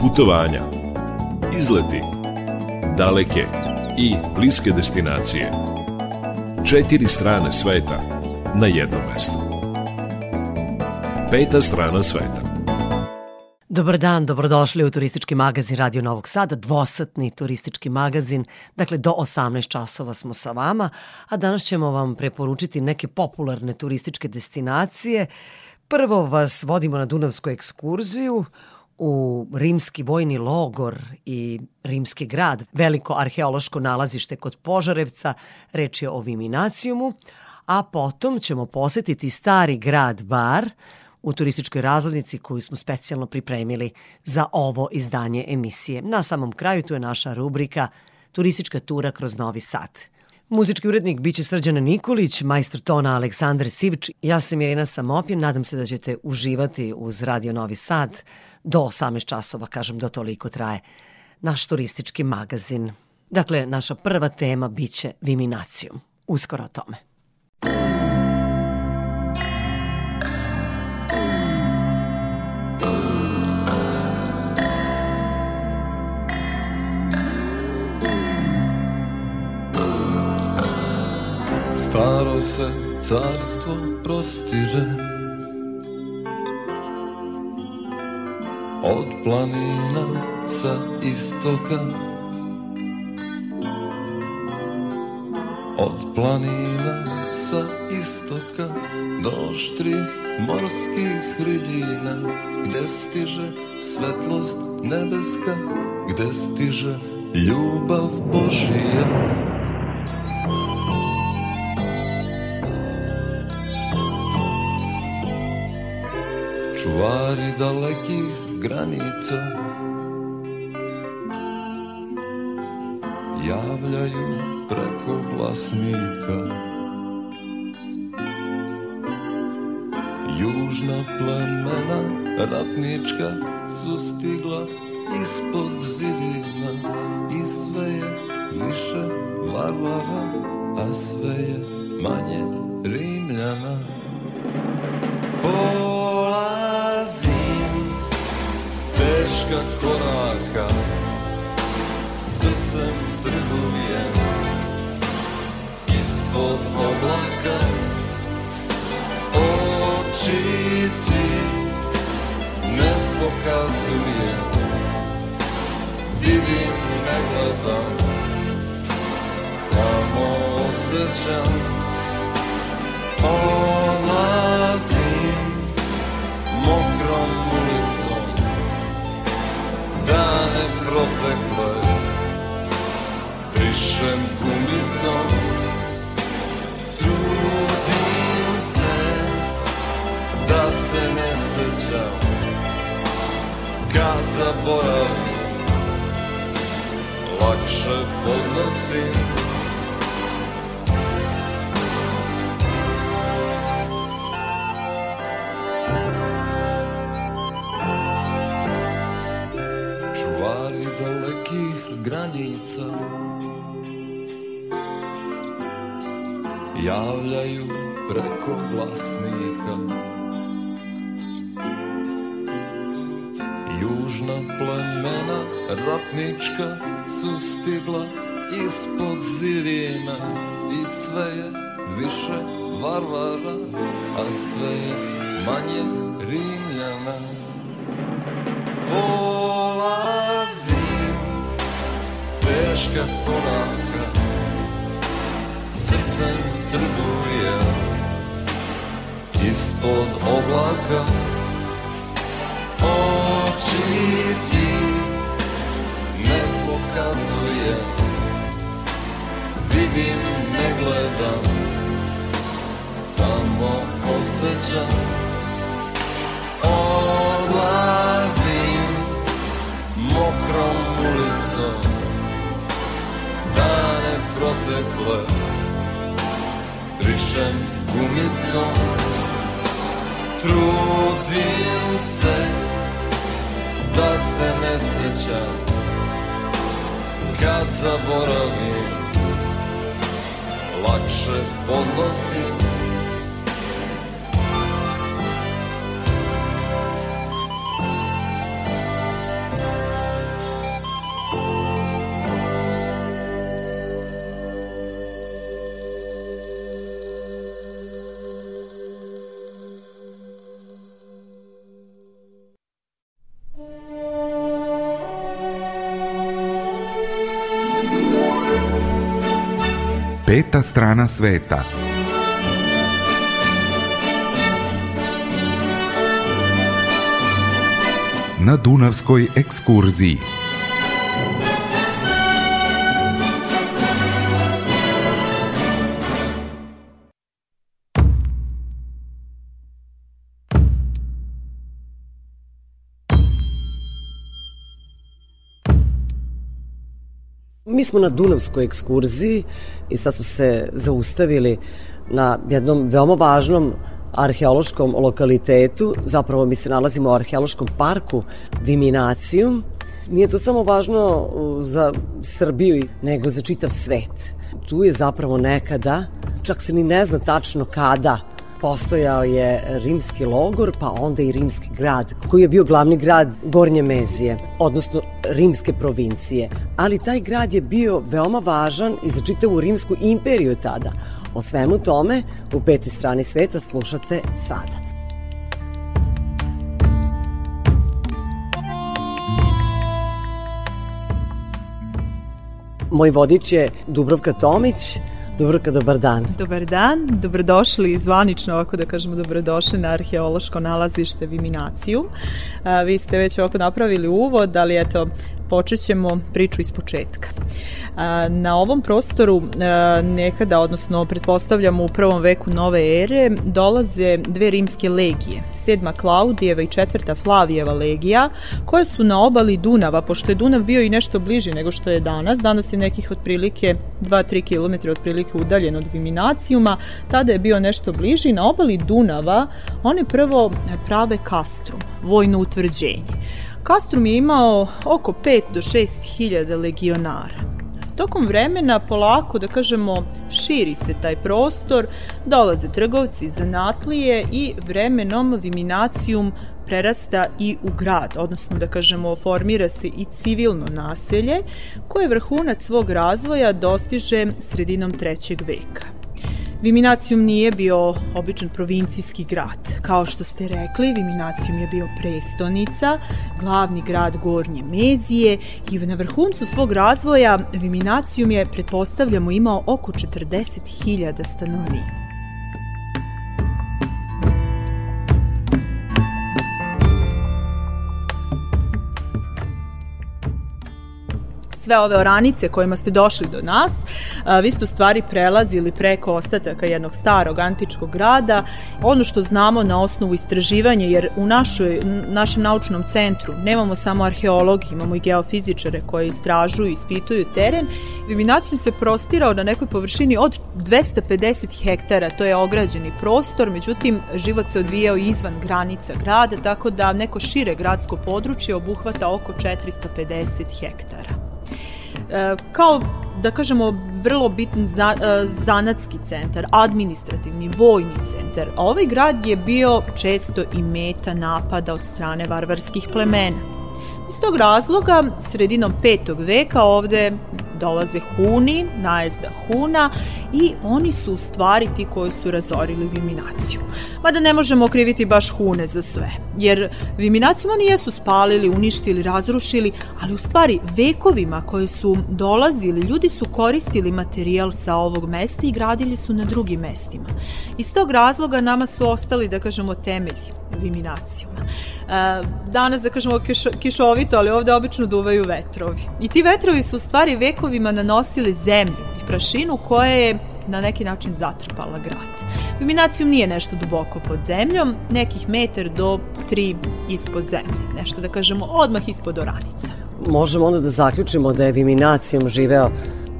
Putovanja, izleti, daleke i bliske destinacije. Četiri strane sveta na jednom mestu. Peta strana sveta. Dobar dan, dobrodošli u turistički magazin Radio Novog Sada, dvosatni turistički magazin. Dakle, do 18 časova smo sa vama, a danas ćemo vam preporučiti neke popularne turističke destinacije. Prvo vas vodimo na Dunavsku ekskurziju u rimski vojni logor i rimski grad, veliko arheološko nalazište kod Požarevca, reč je o Viminacijumu, a potom ćemo posetiti stari grad Bar u turističkoj razglednici koju smo specijalno pripremili za ovo izdanje emisije. Na samom kraju tu je naša rubrika Turistička tura kroz Novi Sad. Muzički urednik biće Srđana Nikolić, majstor tona Aleksandar Sivić. Ja sam Irina Samopin, nadam se da ćete uživati uz Radio Novi Sad do 18 časova, kažem, do toliko traje naš turistički magazin. Dakle, naša prva tema biće Viminacijum. Uskoro o tome. Staro se carstvo prostiže Od planina sa istoka. Od planina sa istoka Do štrih morskih hridina Gde stiže svetlost nebeska Gde stiže ljubav Božija. Čuvari dalekih granica javljaju preko glasnika Južna plemena ratnička su stigla ispod zidina i sve je više varvara, a sve je manje rimljana. Po teška koraka. Srcem trgujem. Ispod oblaka. Oči ti ne pokazujem. Vidim, ne gledam. Samo osjećam. Odlazim Mokrom dane protekle. Brišem gumicom Trudim se da se ne sećam. Kad zaboravim Lakše podnosim granica. Javljaju preko glasnika Južna plemena ratnička su stigla ispod zidina I sve je više varvara, a sve je manje rimljana. Oh teška koraka Srcem trguje Ispod oblaka. Oči ti ne pokazuje. Vidim, ne gledam Samo osjećam. Odlazim mokrom ulicom protekle. Rišem gumicom Trudim se da se ne sećam. Kad zaboravim Lakše podnosim Peta strana sveta. Na Dunavskoj ekskurziji. Smo na Dunavskoj ekskurziji i sad smo se zaustavili na jednom veoma važnom arheološkom lokalitetu, zapravo mi se nalazimo u arheološkom parku Viminacijum. Nije to samo važno za Srbiju, nego za čitav svet. Tu je zapravo nekada, čak se ni ne zna tačno kada, postojao je rimski logor, pa onda i rimski grad, koji je bio glavni grad Gornje Mezije, odnosno rimske provincije. Ali taj grad je bio veoma važan i za čitavu rimsku imperiju tada. O svemu tome u petoj strani sveta slušate sada. Moj vodič je Dubrovka Tomić, Dubrovka, dobar dan. Dobar dan, dobrodošli zvanično, ovako da kažemo dobrodošli na arheološko nalazište Viminaciju. A, vi ste već ovako napravili uvod, ali eto, počet ćemo priču iz početka. Na ovom prostoru nekada, odnosno pretpostavljamo u prvom veku nove ere, dolaze dve rimske legije, sedma Klaudijeva i četvrta Flavijeva legija, koje su na obali Dunava, pošto je Dunav bio i nešto bliži nego što je danas, danas je nekih otprilike 2-3 km otprilike udaljen od Viminacijuma, tada je bio nešto bliži, na obali Dunava oni prvo prave kastrum, vojno utvrđenje. Kastrum je imao oko 5 do 6 hiljada legionara. Tokom vremena polako, da kažemo, širi se taj prostor, dolaze trgovci, zanatlije i vremenom Viminacijum prerasta i u grad, odnosno da kažemo formira se i civilno naselje koje vrhunac svog razvoja dostiže sredinom trećeg veka. Viminacijum nije bio običan provincijski grad. Kao što ste rekli, Viminacijum je bio prestonica, glavni grad Gornje Mezije i na vrhuncu svog razvoja Viminacijum je, pretpostavljamo, imao oko 40.000 stanovnika. Sve ove oranice kojima ste došli do nas, vi ste u stvari prelazili preko ostataka jednog starog antičkog grada. Ono što znamo na osnovu istraživanja, jer u našoj, našem naučnom centru nemamo samo arheologi, imamo i geofizičare koji istražuju i ispituju teren, Viminacijum se prostirao na nekoj površini od 250 hektara, to je ograđeni prostor, međutim život se odvijao izvan granica grada, tako da neko šire gradsko područje obuhvata oko 450 hektara. E, kao da kažemo vrlo bitan za, e, zanatski centar, administrativni, vojni centar. Ovaj grad je bio često i meta napada od strane varvarskih plemena. Tog razloga, sredinom 5. veka ovde dolaze Huni, najezda Huna i oni su u stvari ti koji su razorili Viminaciju. Mada ne možemo okriviti baš Hune za sve, jer Viminaciju oni jesu spalili, uništili, razrušili, ali u stvari vekovima koje su dolazili, ljudi su koristili materijal sa ovog mesta i gradili su na drugim mestima. Iz tog razloga nama su ostali, da kažemo, temelji Viminacijuma. E, danas, da kažemo, kiš, kišovito, ali ovde obično duvaju vetrovi. I ti vetrovi su u stvari vekovima nanosili zemlju i prašinu koja je na neki način zatrpala grad. Viminacijum nije nešto duboko pod zemljom, nekih metar do tri ispod zemlje, nešto da kažemo odmah ispod oranica. Možemo onda da zaključimo da je Viminacijum živeo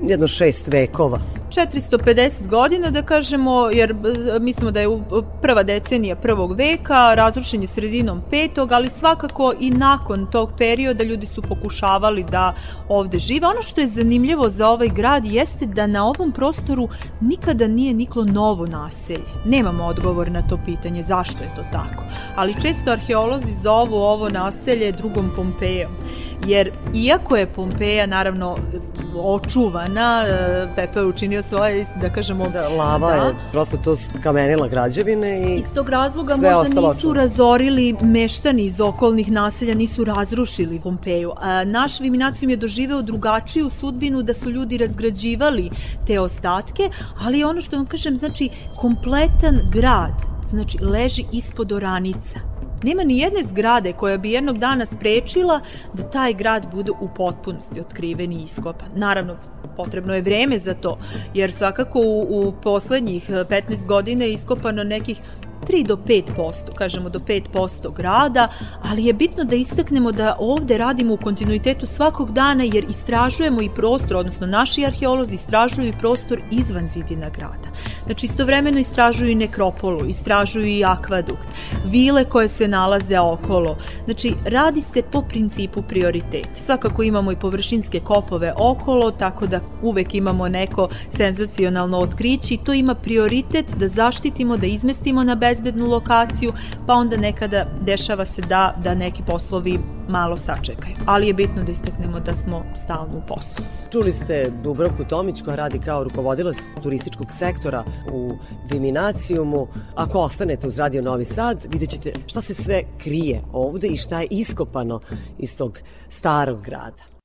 jedno šest vekova. 450 godina, da kažemo, jer mislimo da je prva decenija prvog veka, razrušen je sredinom petog, ali svakako i nakon tog perioda ljudi su pokušavali da ovde žive. Ono što je zanimljivo za ovaj grad jeste da na ovom prostoru nikada nije niklo novo naselje. Nemamo odgovor na to pitanje zašto je to tako, ali često arheolozi zovu ovo naselje drugom Pompejom jer iako je Pompeja naravno očuvana, e, Pepe je učinio svoje, da kažemo... Da, lava da. je prosto to skamenila građevine i Iz tog razloga sve možda nisu očuvano. razorili meštani iz okolnih naselja, nisu razrušili Pompeju. A, naš Viminacijum je doživeo drugačiju sudbinu da su ljudi razgrađivali te ostatke, ali ono što vam kažem, znači kompletan grad, znači leži ispod oranica. Nema ni jedne zgrade koja bi jednog dana sprečila da taj grad bude u potpunosti otkriven i iskopan. Naravno, potrebno je vreme za to, jer svakako u, u poslednjih 15 godina je iskopano nekih 3 do 5%, kažemo do 5% grada, ali je bitno da istaknemo da ovde radimo u kontinuitetu svakog dana jer istražujemo i prostor, odnosno naši arheolozi istražuju i prostor izvan zidina grada. Znači istovremeno istražuju i nekropolu, istražuju i akvadukt, vile koje se nalaze okolo. Znači radi se po principu prioritet. Svakako imamo i površinske kopove okolo, tako da uvek imamo neko senzacionalno otkriće i to ima prioritet da zaštitimo, da izmestimo na bezbednu lokaciju, pa onda nekada dešava se da, da neki poslovi malo sačekaju. Ali je bitno da istaknemo da smo stalno u poslu. Čuli ste Dubravku Tomić koja radi kao rukovodilac turističkog sektora u Viminacijumu. Ako ostanete uz Radio Novi Sad, vidjet ćete šta se sve krije ovde i šta je iskopano iz tog starog grada.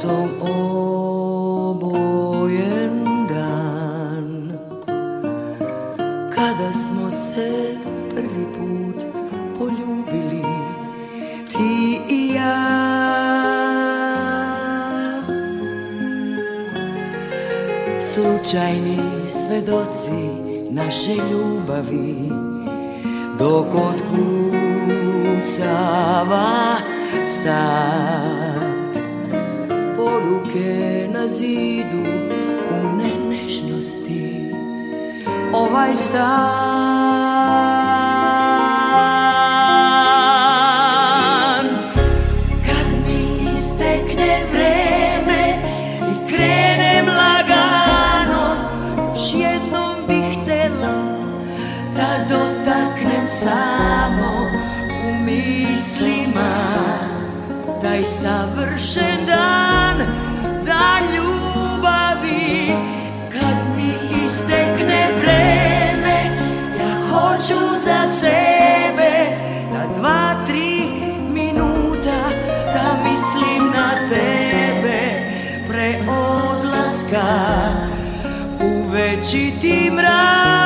Zlatom obojen dan. Kada smo se prvi put poljubili Ti i ja. Slučajni svedoci naše ljubavi dok otkucava sat poruke na zidu pune nežnosti. Ovaj stan večiti mrak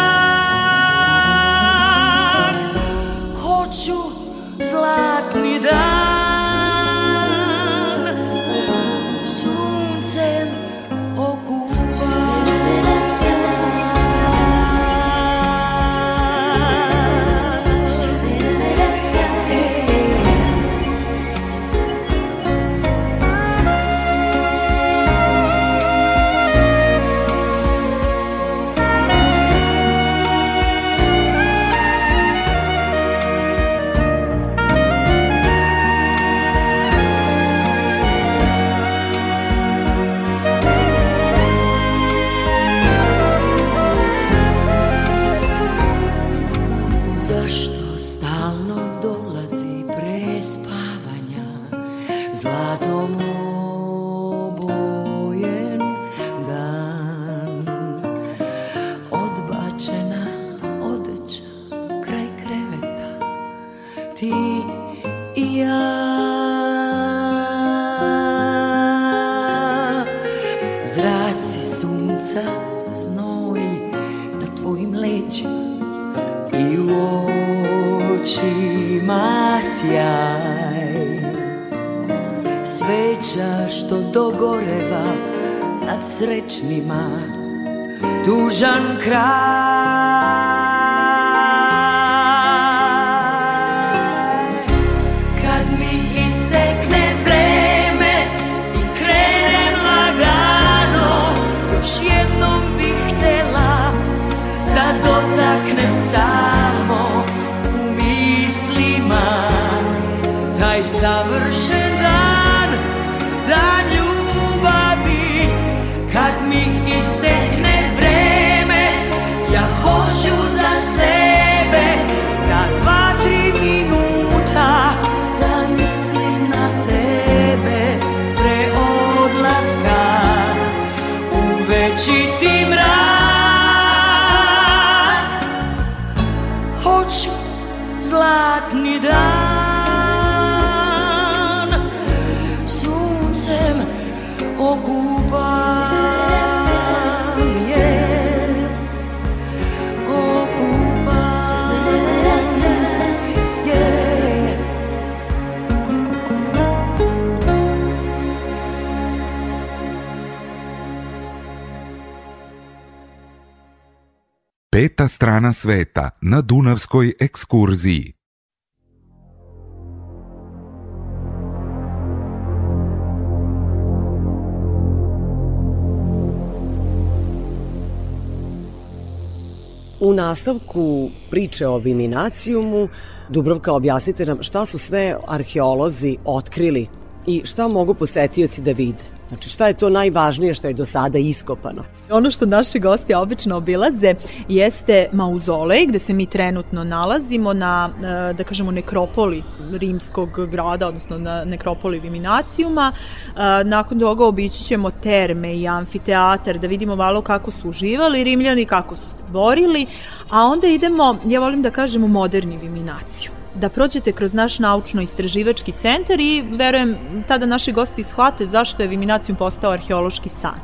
Zraci sunca znoj na tvojim leđima i u očima sjaj. Sveća što dogoreva nad srećnima Tužan kraj Peta strana sveta na Dunavskoj ekskurziji. U nastavku priče o Viminacijumu, Dubrovka, objasnite nam šta su sve arheolozi otkrili i šta mogu posetioci da vide. Znači šta je to najvažnije što je do sada iskopano? Ono što naši gosti obično obilaze jeste mauzolej gde se mi trenutno nalazimo na, e, da kažemo, nekropoli rimskog grada, odnosno na nekropoli Viminacijuma. E, Nakon toga obići ćemo terme i amfiteatar da vidimo malo kako su uživali rimljani, kako su se borili, a onda idemo, ja volim da kažem, u moderni Viminaciju da prođete kroz naš naučno-istraživački centar i verujem tada naši gosti shvate zašto je Viminacijum postao arheološki san.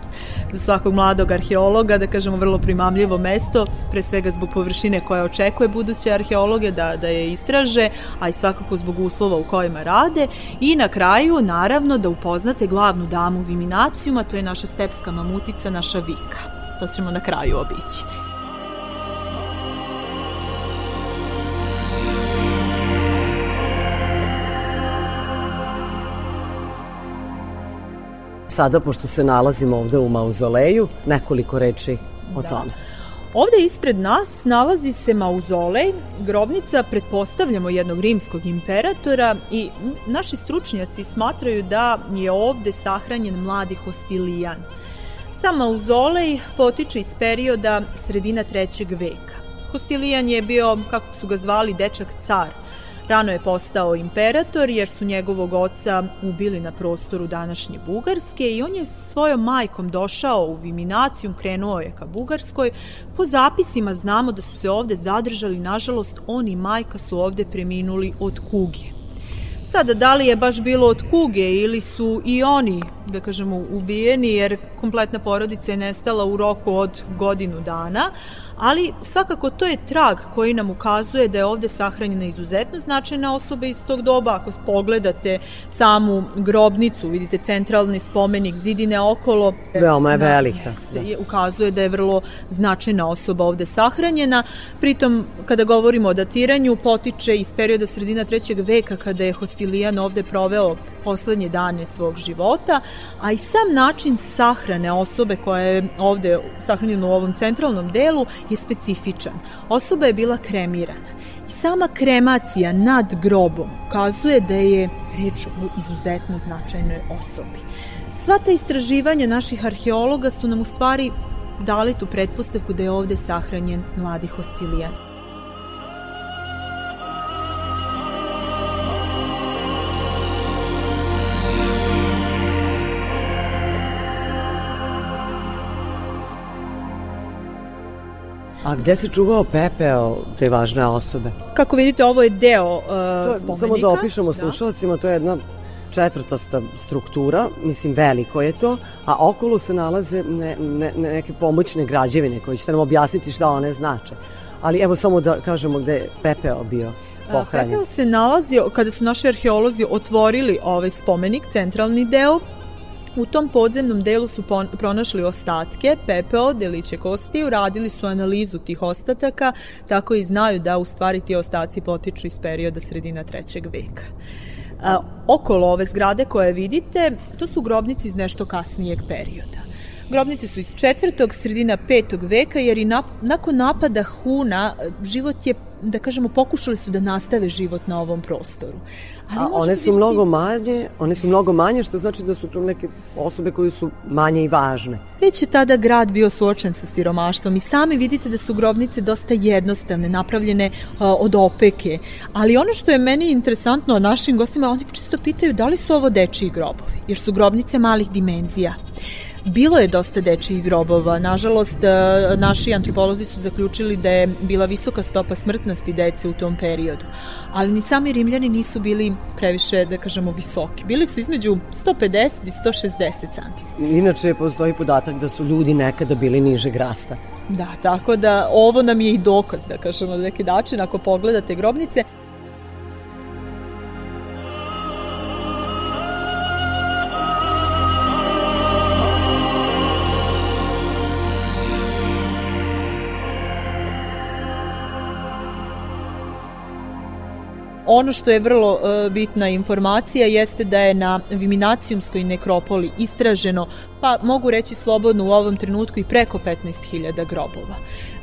Za svakog mladog arheologa, da kažemo vrlo primamljivo mesto, pre svega zbog površine koja očekuje buduće arheologe da, da je istraže, a i svakako zbog uslova u kojima rade i na kraju, naravno, da upoznate glavnu damu Viminacijuma, to je naša stepska mamutica, naša Vika. To ćemo na kraju obići. Sada, pošto se nalazimo ovde u mauzoleju, nekoliko reči o Da. tome. Ovde ispred nas nalazi se mauzolej, grobnica, pretpostavljamo jednog rimskog imperatora i naši stručnjaci smatraju da je ovde sahranjen mladi Hostilijan. Sam mauzolej potiče iz perioda sredina trećeg veka. Hostilijan je bio, kako su ga zvali, dečak car. Rano je postao imperator jer su njegovog oca ubili na prostoru današnje Bugarske i on je svojom majkom došao u Viminacijum, krenuo je ka Bugarskoj. Po zapisima znamo da su se ovde zadržali, nažalost on i majka su ovde preminuli od kuge. Sada, da li je baš bilo od kuge ili su i oni, da kažemo, ubijeni, jer kompletna porodica je nestala u roku od godinu dana, ali svakako to je trag koji nam ukazuje da je ovde sahranjena izuzetno značajna osoba iz tog doba. Ako pogledate samu grobnicu, vidite centralni spomenik, zidine okolo. Veoma je velika, jeste, da. je- ukazuje da je vrlo značajna osoba ovde sahranjena. Pritom, kada govorimo o datiranju, potiče iz perioda sredina trećeg veka kada je Hostilijan ovde proveo poslednje dane svog života, a i sam način sahrane osobe koja je ovde sahranjena u ovom centralnom delu je specifičan. Osoba je bila kremirana. I sama kremacija nad grobom ukazuje da je reč o izuzetno značajnoj osobi. Sva ta istraživanja naših arheologa su nam u stvari dali tu pretpostavku da je ovde sahranjen mladi Hostilijan. A gde se čuvao pepeo te važne osobe? Kako vidite, ovo je deo uh, To je, spomenika. samo da opišemo slušalcima, to je jedna četvrtasta struktura, mislim veliko je to, a okolo se nalaze ne, ne, ne, neke pomoćne građevine koje ćete nam objasniti šta one znače. Ali evo samo da kažemo gde je pepeo bio pohranjen. Pepeo se nalazi, kada su naši arheolozi otvorili ovaj spomenik, centralni deo, U tom podzemnom delu su pronašli ostatke, pepeo, deliće kosti, uradili su analizu tih ostataka, tako i znaju da u stvari ti ostaci potiču iz perioda sredina trećeg veka. Okolo ove zgrade koje vidite, to su grobnice iz nešto kasnijeg perioda. Grobnice su iz četvrtog, sredina petog veka, jer i na, nakon napada Huna život je da kažemo, pokušali su da nastave život na ovom prostoru. Ali A one su biti... mnogo manje, one su mnogo manje, što znači da su tu neke osobe koje su manje i važne. Već je tada grad bio suočen sa siromaštvom i sami vidite da su grobnice dosta jednostavne, napravljene uh, od opeke. Ali ono što je meni interesantno od našim gostima, oni čisto pitaju da li su ovo dečiji grobovi, jer su grobnice malih dimenzija. Bilo je dosta dečijih grobova. Nažalost, e, naši antropolozi su zaključili da je bila visoka stopa smrtnosti dece u tom periodu. Ali ni sami rimljani nisu bili previše, da kažemo, visoki. Bili su između 150 i 160 cm. Inače, postoji podatak da su ljudi nekada bili nižeg rasta. Da, tako da ovo nam je i dokaz, da kažemo, na neki način, ako pogledate grobnice, Ono što je vrlo uh, bitna informacija jeste da je na Viminacijumskoj nekropoli istraženo, pa mogu reći slobodno u ovom trenutku i preko 15.000 grobova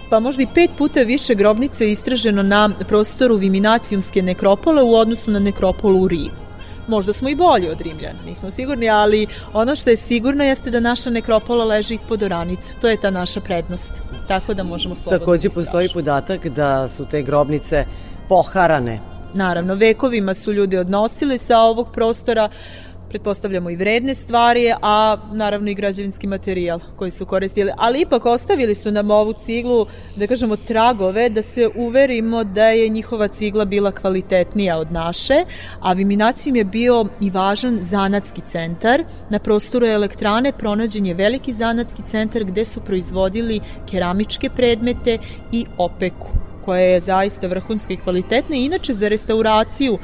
pa možda i pet puta više grobnica je istraženo na prostoru Viminacijumske nekropole u odnosu na nekropolu u Rimu. Možda smo i bolji od Rimljana, nismo sigurni, ali ono što je sigurno jeste da naša nekropola leži ispod oranica. To je ta naša prednost. Tako da možemo slobodno Takođe da postoji podatak da su te grobnice poharane Naravno, vekovima su ljudi odnosili sa ovog prostora pretpostavljamo i vredne stvari, a naravno i građevinski materijal koji su koristili. Ali ipak ostavili su nam ovu ciglu, da kažemo, tragove, da se uverimo da je njihova cigla bila kvalitetnija od naše, a Viminacijum je bio i važan zanatski centar. Na prostoru elektrane pronađen je veliki zanatski centar gde su proizvodili keramičke predmete i opeku koja je zaista vrhunska i kvalitetna. Inače, za restauraciju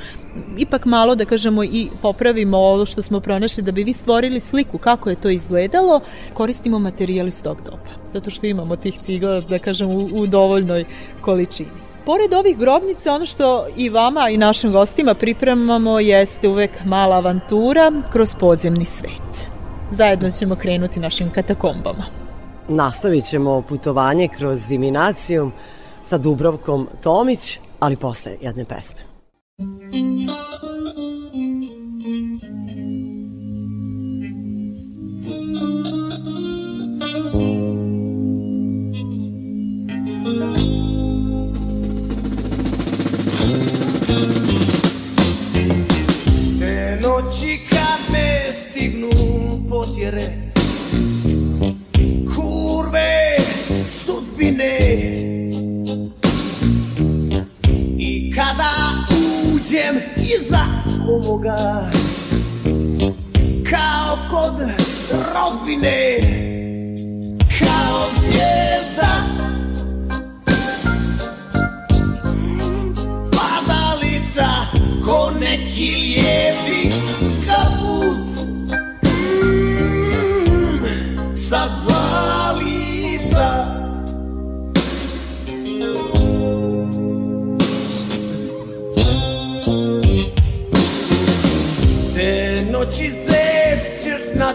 ipak malo da kažemo i popravimo ovo što smo pronašli da bi vi stvorili sliku kako je to izgledalo, koristimo materijal iz tog doba. Zato što imamo tih cigla, da kažem, u, u dovoljnoj količini. Pored ovih grobnica, ono što i vama i našim gostima pripremamo jeste uvek mala avantura kroz podzemni svet. Zajedno ćemo krenuti našim katakombama. Nastavit ćemo putovanje kroz Viminacijum, sa Dubrovkom Tomić, ali posle jedne pesme. Te noći kad me stignu potjere uđem iza ovoga Kao kod rodbine Kao zvijezda Padalica ko neki lijepi kaput mm, Sa dva lica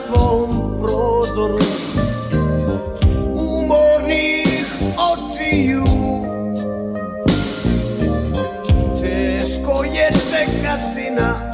ćeš na tvom prozoru Umornih očiju Teško je čekati na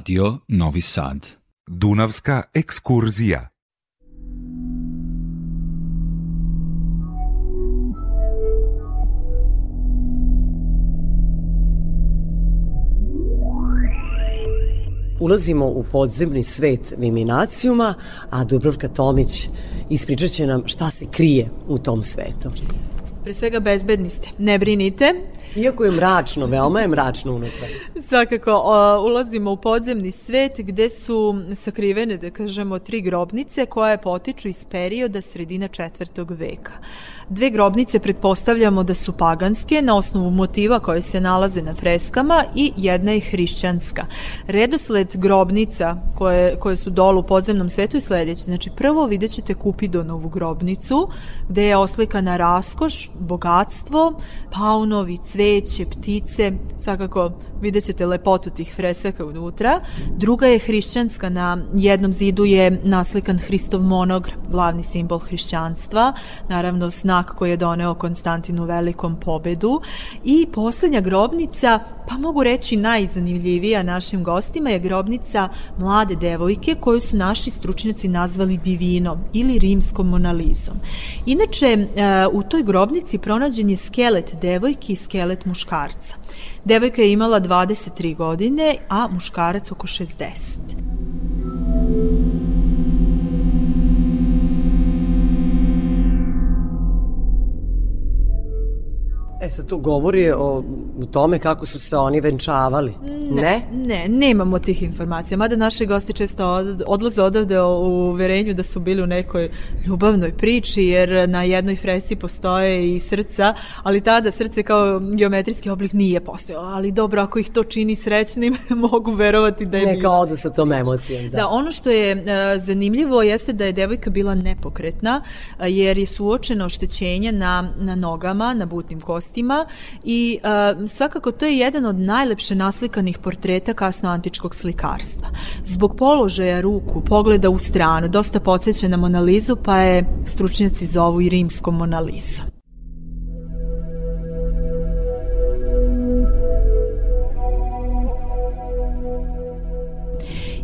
Radio Novi Sad. Dunavska ekskurzija. Ulazimo u podzemni svet Viminacijuma, a Dubrovka Tomić ispričat će nam šta se krije u tom svetu. Pre svega bezbedni ste, ne brinite. Iako je mračno, veoma je mračno unutra. Svakako, o, ulazimo u podzemni svet gde su sakrivene, da kažemo, tri grobnice koje potiču iz perioda sredina četvrtog veka. Dve grobnice pretpostavljamo da su paganske na osnovu motiva koje se nalaze na freskama i jedna je hrišćanska. Redosled grobnica koje, koje su dolu u podzemnom svetu je sledeći. Znači, prvo vidjet ćete Kupidonovu grobnicu gde je oslikana raskoš, bogatstvo, paunovi, cveće, ptice, svakako vidjet ćete lepotu tih fresaka unutra. Druga je hrišćanska, na jednom zidu je naslikan Hristov monogram, glavni simbol hrišćanstva, naravno znak koji je doneo Konstantinu velikom pobedu. I poslednja grobnica, pa mogu reći najzanimljivija našim gostima, je grobnica mlade devojke koju su naši stručnjaci nazvali divinom ili rimskom monalizom. Inače, e, u toj grobnici pronađen je skelet devojke i skelet muškarca. Devojka je imala 23 godine, a muškarac oko 60. E sad to govori o, tome kako su se oni venčavali. Ne? Ne, nemamo tih informacija. Mada naši gosti često od- odlaze odavde u uverenju da su bili u nekoj ljubavnoj priči, jer na jednoj fresi postoje i srca, ali tada srce kao geometrijski oblik nije postojalo. Ali dobro, ako ih to čini srećnim, mogu verovati da je Neka bilo. odu sa tom emocijom. Da. Da, ono što je e, zanimljivo jeste da je devojka bila nepokretna e, jer je suočeno oštećenje na, na nogama, na butnim kostima i e, svakako to je jedan od najlepše naslikanih portreta kasno antičkog slikarstva. Zbog položaja ruku, pogleda u stranu, dosta podsjeća na Monalizu pa je stručnjaci zovu i rimskom Monalizom.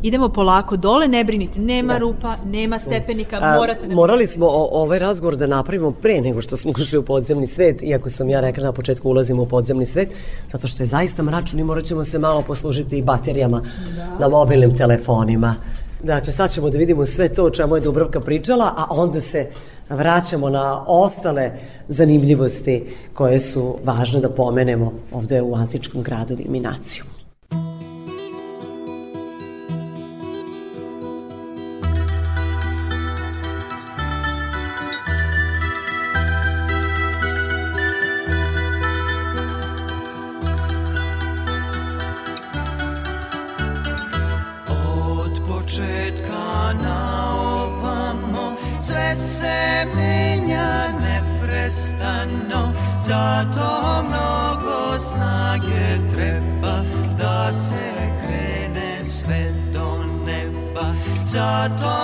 Idemo polako dole, ne brinite, nema Da. rupa, nema stepenika, A, morate da... morali smo o, ovaj razgovor da napravimo pre nego što smo ušli u podzemni svet, iako sam ja rekla na početku ulazimo u podzemni svet, zato što je zaista mračno i morat ćemo se malo poslužiti i baterijama na mobilnim telefonima. Dakle, sad ćemo da vidimo sve to o čemu je Dubrovka pričala, a onda se vraćamo na ostale zanimljivosti koje su važne da pomenemo ovde u antičkom gradu Viminaciju. Zato mnogo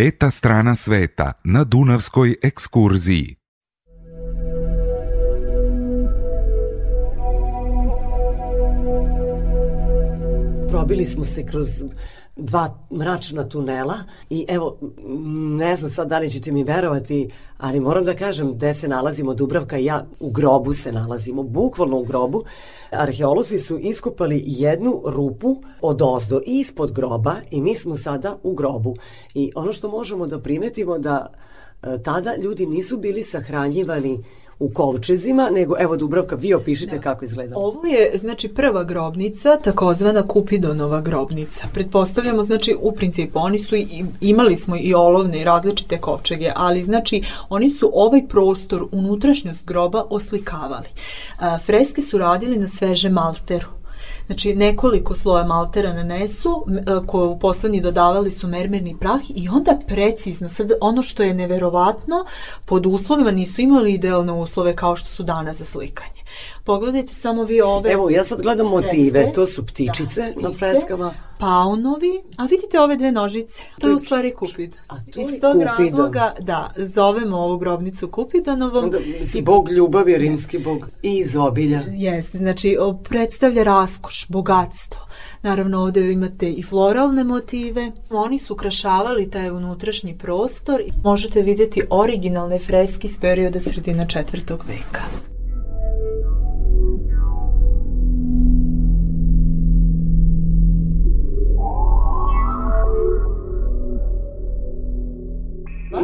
Peta strana sveta na Dunavskoj ekskurziji. Probili smo se kroz dva mračna tunela i evo, ne znam sad da li ćete mi verovati, ali moram da kažem gde se nalazimo Dubravka i ja u grobu se nalazimo, bukvalno u grobu. Arheolozi su iskopali jednu rupu od ozdo ispod groba i mi smo sada u grobu. I ono što možemo da primetimo da e, tada ljudi nisu bili sahranjivani u kovčezima, nego evo Dubravka, vi opišite da. kako izgleda. Ovo je znači prva grobnica, takozvana Kupidonova grobnica. Pretpostavljamo znači u principu oni su i, imali smo i olovne i različite kovčege, ali znači oni su ovaj prostor unutrašnjost groba oslikavali. A, freske su radili na svežem malteru. Znači, nekoliko sloja maltera nanesu, e, koje u poslednji dodavali su mermerni prah i onda precizno, sad ono što je neverovatno, pod uslovima nisu imali idealne uslove kao što su danas za slikanje. Pogledajte samo vi ove Evo, ja sad gledam motive, freske. to su ptičice na ptice, freskama. Paunovi, a vidite ove dve nožice? To je u stvari Kupid. A to je Iz tog Kupidon. razloga, da, zovemo ovu grobnicu Kupidonovom. Onda, mislim, bog ljubavi, rimski bog i izobilja. Jeste, znači predstavlja raskoš, bogatstvo. Naravno ovde imate i floralne motive. Oni su ukrašavali taj unutrašnji prostor i možete vidjeti originalne freske iz perioda sredina četvrtog veka.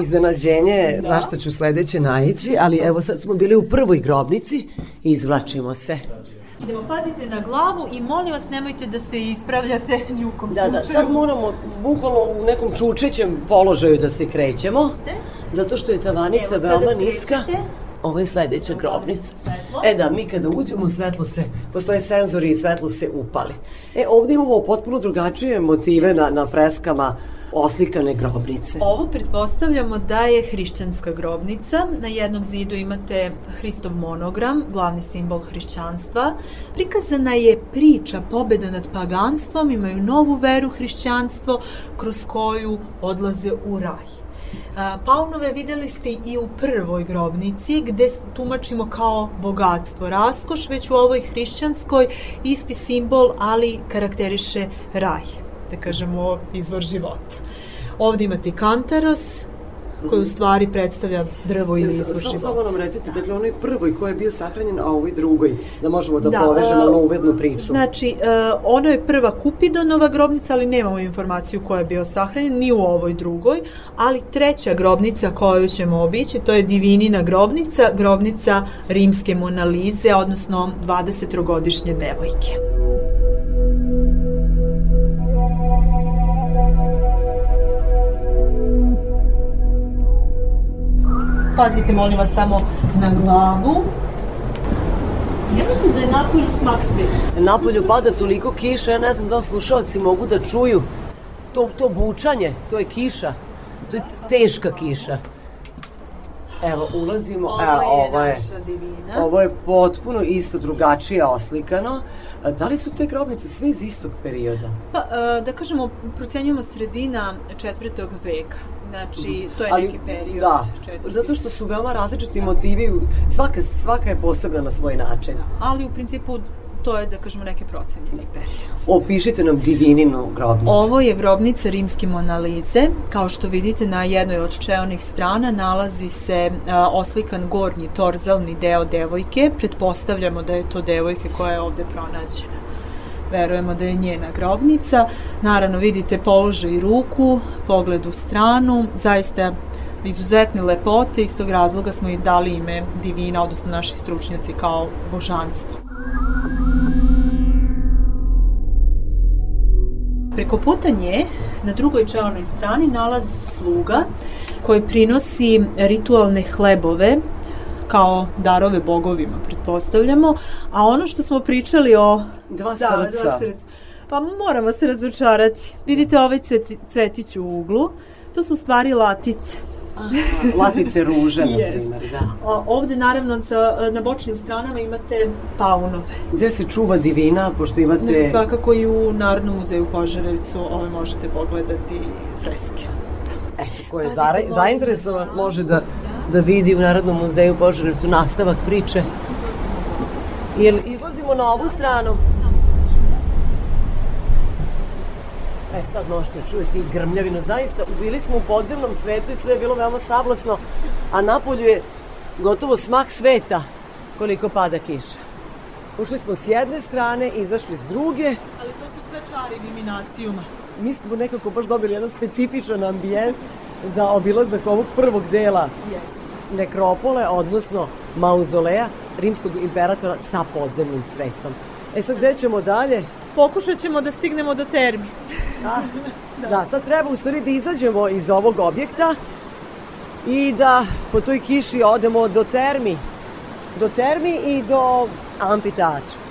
Iznenađenje, na što ću sledeće naići, ali evo sad smo bili u prvoj grobnici i izvlačimo se. Idemo, pazite na glavu i molim vas nemojte da se ispravljate ni u kom Da, da, sad moramo bukvalno u nekom čučećem položaju da se krećemo, zato što je tavanica Evo, veoma niska. Ovo je sledeća grobnica. Svetlo. E da, mi kada uđemo, svetlo se, postoje senzori i svetlo se upali. E, ovde imamo potpuno drugačije motive na, na freskama oslikane grobnice. Ovo pretpostavljamo da je hrišćanska grobnica. Na jednom zidu imate Hristov monogram, glavni simbol hrišćanstva. Prikazana je priča pobeda nad paganstvom, imaju novu veru hrišćanstvo kroz koju odlaze u raj. Paunove videli ste i u prvoj grobnici gde tumačimo kao bogatstvo, raskoš, već u ovoj hrišćanskoj isti simbol, ali karakteriše raj, da kažemo izvor života. Ovde imate kantaros, koji u stvari predstavlja drvo ili izvor života. samo nam recite, dakle, onaj prvoj koji je bio sahranjen, a ovoj drugoj, da možemo da, Da, povežemo e, onu uvednu priču. Znači, e, ono je prva Kupidonova grobnica, ali nemamo informaciju ko je bio sahranjen, ni u ovoj drugoj, ali treća grobnica koju ćemo obići, to je Divinina grobnica, grobnica rimske Monalize, odnosno 23-godišnje devojke. Pazite, molim vas, samo na glavu. Ja mislim da je napolju smak sveta. Napolju pada toliko kiša, ja ne znam da slušalci mogu da čuju to, to bučanje, to je kiša, to je teška kiša. Evo, ulazimo, evo, ovo je, divina. ovo je potpuno isto drugačije oslikano. Da li su te grobnice sve iz istog perioda? Pa, e, da kažemo, procenjujemo sredina četvrtog veka. Znači, to je neki period. Da, četvrti. zato što su veoma različiti motivi, svaka, svaka je posebna na svoj način. Ali u principu to je, da kažemo, neki procenjeni period. Opišite nam divininu grobnicu. Ovo je grobnica rimske Monalize. Kao što vidite na jednoj od čeonih strana nalazi se a, oslikan gornji torzalni deo devojke. Pretpostavljamo da je to devojke koja je ovde pronađena. Verujemo da je njena grobnica. Naravno vidite položaj ruku, pogled u stranu, zaista izuzetne lepote, iz tog razloga smo i dali ime divina, odnosno naši stručnjaci kao božanstvo. Preko puta nje, na drugoj čelnoj strani, nalazi se sluga koji prinosi ritualne hlebove kao darove bogovima, pretpostavljamo. A ono što smo pričali o... Dva Da, srca. dva srca. Pa moramo se razočarati. Vidite ovaj cveti, cvetić u uglu? To su stvari latice. Latice ruže, na Jest. primjer, da. A, ovde naravno sa, na bočnim stranama imate paunove. Gde se čuva divina, pošto imate... Nek svakako i u Narodnom muzeju u Požarevcu ove možete pogledati freske. Eto, ko je zara, zainteresovan može da, da vidi u Narodnom muzeju u Požarevcu nastavak priče. Jel izlazimo na ovu stranu? E, sad možete čujeti i grmljavinu. Zaista, bili smo u podzemnom svetu i sve je bilo veoma sablasno, a napolju je gotovo smak sveta koliko pada kiša. Ušli smo s jedne strane, izašli s druge. Ali to su sve čari eliminacijuma. Mi smo nekako baš dobili jedan specifičan ambijent za obilazak ovog prvog dela Jeste. nekropole, odnosno mauzoleja rimskog imperatora sa podzemnim svetom. E sad, gde ćemo dalje? Pokušat ćemo da stignemo do termi. A, da, sad treba u stvari da izađemo iz ovog objekta i da po toj kiši odemo do termi. Do termi i do amfiteatra.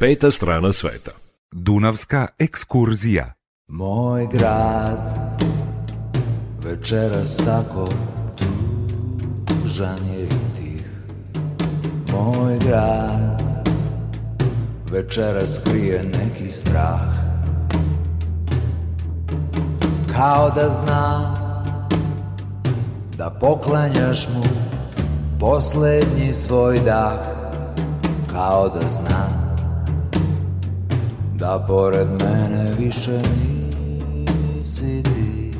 Peta strana sveta. Dunavska ekskurzija. Moj grad večeras tako tužan je i tih Moj grad večeras krije neki strah Kao da zna da poklanjaš mu poslednji svoj dah Kao da zna da pored mene više nisi ti.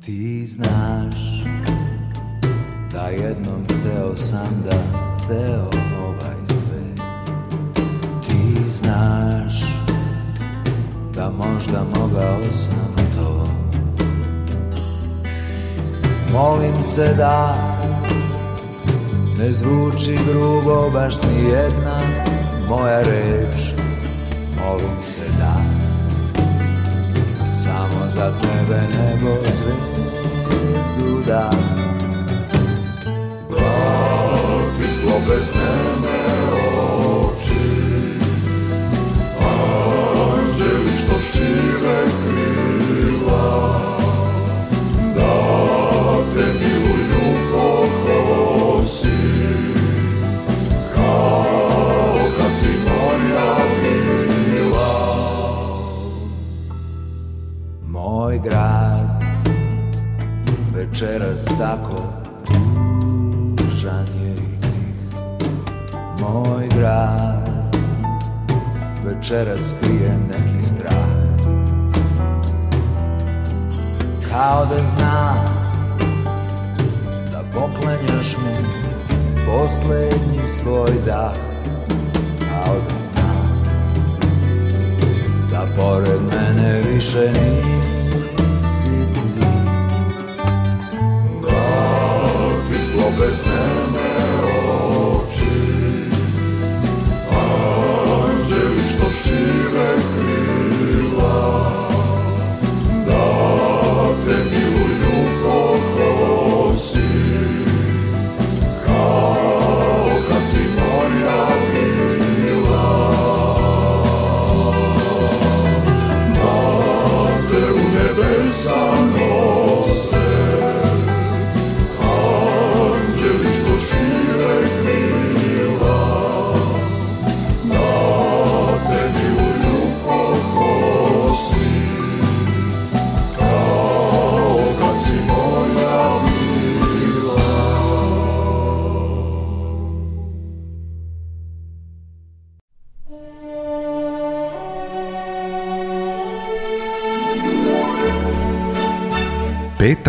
Ti znaš da jednom hteo sam da ceo ovaj svet. Ti znaš da možda mogao sam Molim se da ne zvuči grubo baš ni jedna moja reč. Molim se da samo za tebe nebo zvezdu da Da ti sklope sneme večeras tako tužan je i tih. Moj grad večeras krije neki strah. Kao da zna da poklanjaš mu poslednji svoj dah. Kao da zna da pored mene više nisi ti sklope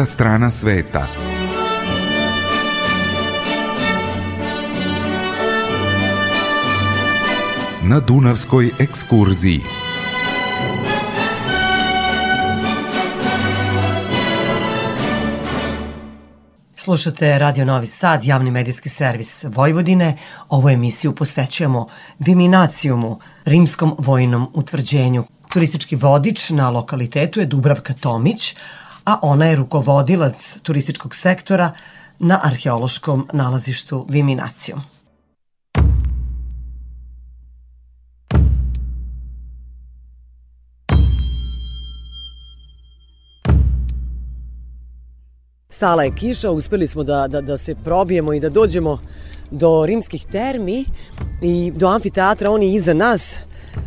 Strana sveta. Na Dunavskoj ekskurziji. Slušate Radio Novi Sad, javni medijski servis Vojvodine. Ovu emisiju posvećujemo Viminacijumu, rimskom vojnom utvrđenju. Turistički vodič na lokalitetu je Dubravka Tomić, a ona je rukovodilac turističkog sektora na arheološkom nalazištu Viminacijum. Stala je kiša, uspeli smo da, da, da se probijemo i da dođemo do rimskih termi i do amfiteatra, on je iza nas.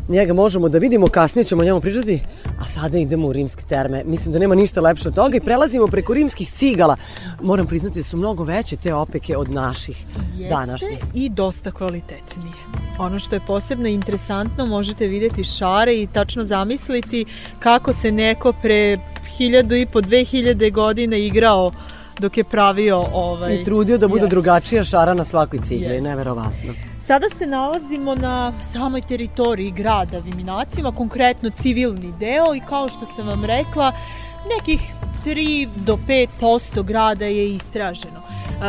Njega možemo da vidimo, kasnije ćemo o njemu pričati, a sada idemo u rimske terme. Mislim da nema ništa lepše od toga i prelazimo preko rimskih cigala. Moram priznati da su mnogo veće te opeke od naših Jeste današnjih. i dosta kvalitetnije. Ono što je posebno interesantno, možete videti šare i tačno zamisliti kako se neko pre hiljadu i po, dve hiljade godina igrao dok je pravio ovaj... I trudio da bude Yes. drugačija šara na svakoj cigli, Yes. neverovatno. Sada se nalazimo na samoj teritoriji grada Viminacijima, konkretno civilni deo i kao što sam vam rekla, nekih 3 do 5% grada je istraženo.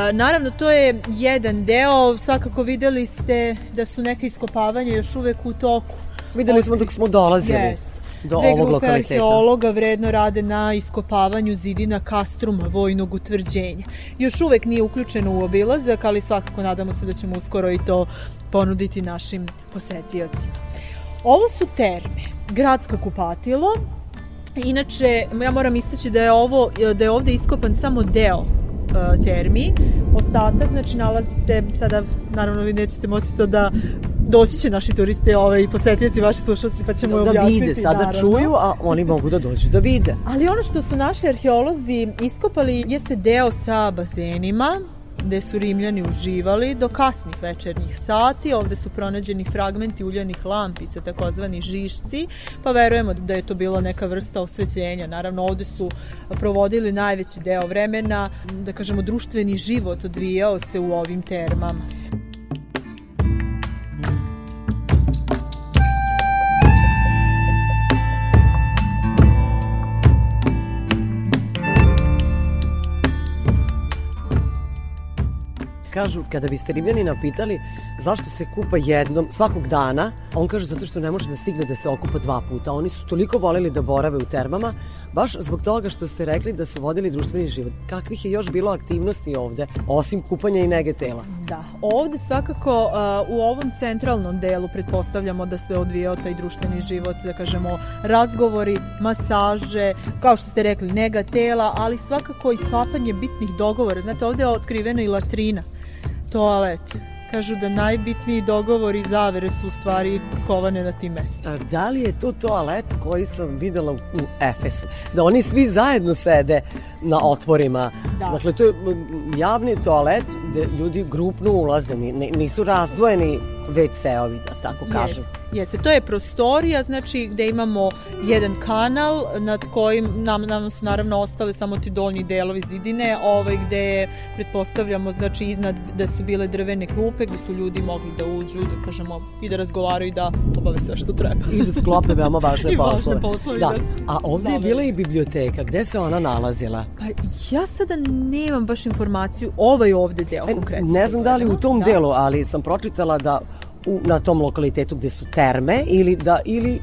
E, naravno, to je jedan deo, svakako videli ste da su neke iskopavanja još uvek u toku. Videli smo dok smo dolazili. Jest. Do Dve ovog grupe lokaliteta. arheologa vredno rade na iskopavanju zidina kastruma vojnog utvrđenja. Još uvek nije uključeno u obilazak, ali svakako nadamo se da ćemo uskoro i to ponuditi našim posetiocima. Ovo su terme, gradsko kupatilo, Inače, ja moram istaći da je ovo da je ovde iskopan samo deo e, termi. Ostatak, znači, nalazi se, sada, naravno, vi nećete moći to da doći će naši turiste ovaj, posetioci, vaši slušalci, pa ćemo da objasniti. vide, sada naravno. čuju, a oni mogu da dođu da vide. Ali ono što su naši arheolozi iskopali jeste deo sa bazenima, gde su Rimljani uživali do kasnih večernjih sati. Ovde su pronađeni fragmenti uljanih lampica, takozvani žišci, pa verujemo da je to bila neka vrsta osvetljenja. Naravno, ovde su provodili najveći deo vremena, da kažemo, društveni život odvijao se u ovim termama. Kažu, kada biste Rimljanina pitali zašto se kupa jednom, svakog dana, on kaže zato što ne može da stigne da se okupa dva puta. Oni su toliko voleli da borave u termama, baš zbog toga što ste rekli da su vodili društveni život. Kakvih je još bilo aktivnosti ovde, osim kupanja i nege tela? Da, ovde svakako uh, u ovom centralnom delu pretpostavljamo da se odvijao taj društveni život, da kažemo razgovori, masaže, kao što ste rekli, nega tela, ali svakako i sklapanje bitnih dogovora. Znate, ovde je otkrivena i latrina, toalet. Kažu da najbitniji dogovori i zavere su u stvari skovane na tim mestima. A da li je to toalet koji sam videla u, u Efesu? Da oni svi zajedno sede na otvorima. Da. Dakle, to je javni toalet gde ljudi grupno ulaze, ni- ni- nisu razdvojeni WC-ovi, da tako kažem. Jeste, to je prostorija, znači gde imamo jedan kanal nad kojim nam, nam su naravno ostale samo ti donji delovi zidine, ovaj gde je, pretpostavljamo, znači iznad da su bile drvene klupe gde su ljudi mogli da uđu, da kažemo, i da razgovaraju i da obave sve što treba. I da sklope veoma važne I važne poslove. poslove, da. da. A ovde je bila i biblioteka. Gde se ona nalazila? Pa ja sada nemam baš informaciju ovaj ovde deo E, konkretno. Ne znam da li u tom Da. delu, ali sam pročitala da u, na tom lokalitetu gde su terme ili da ili e,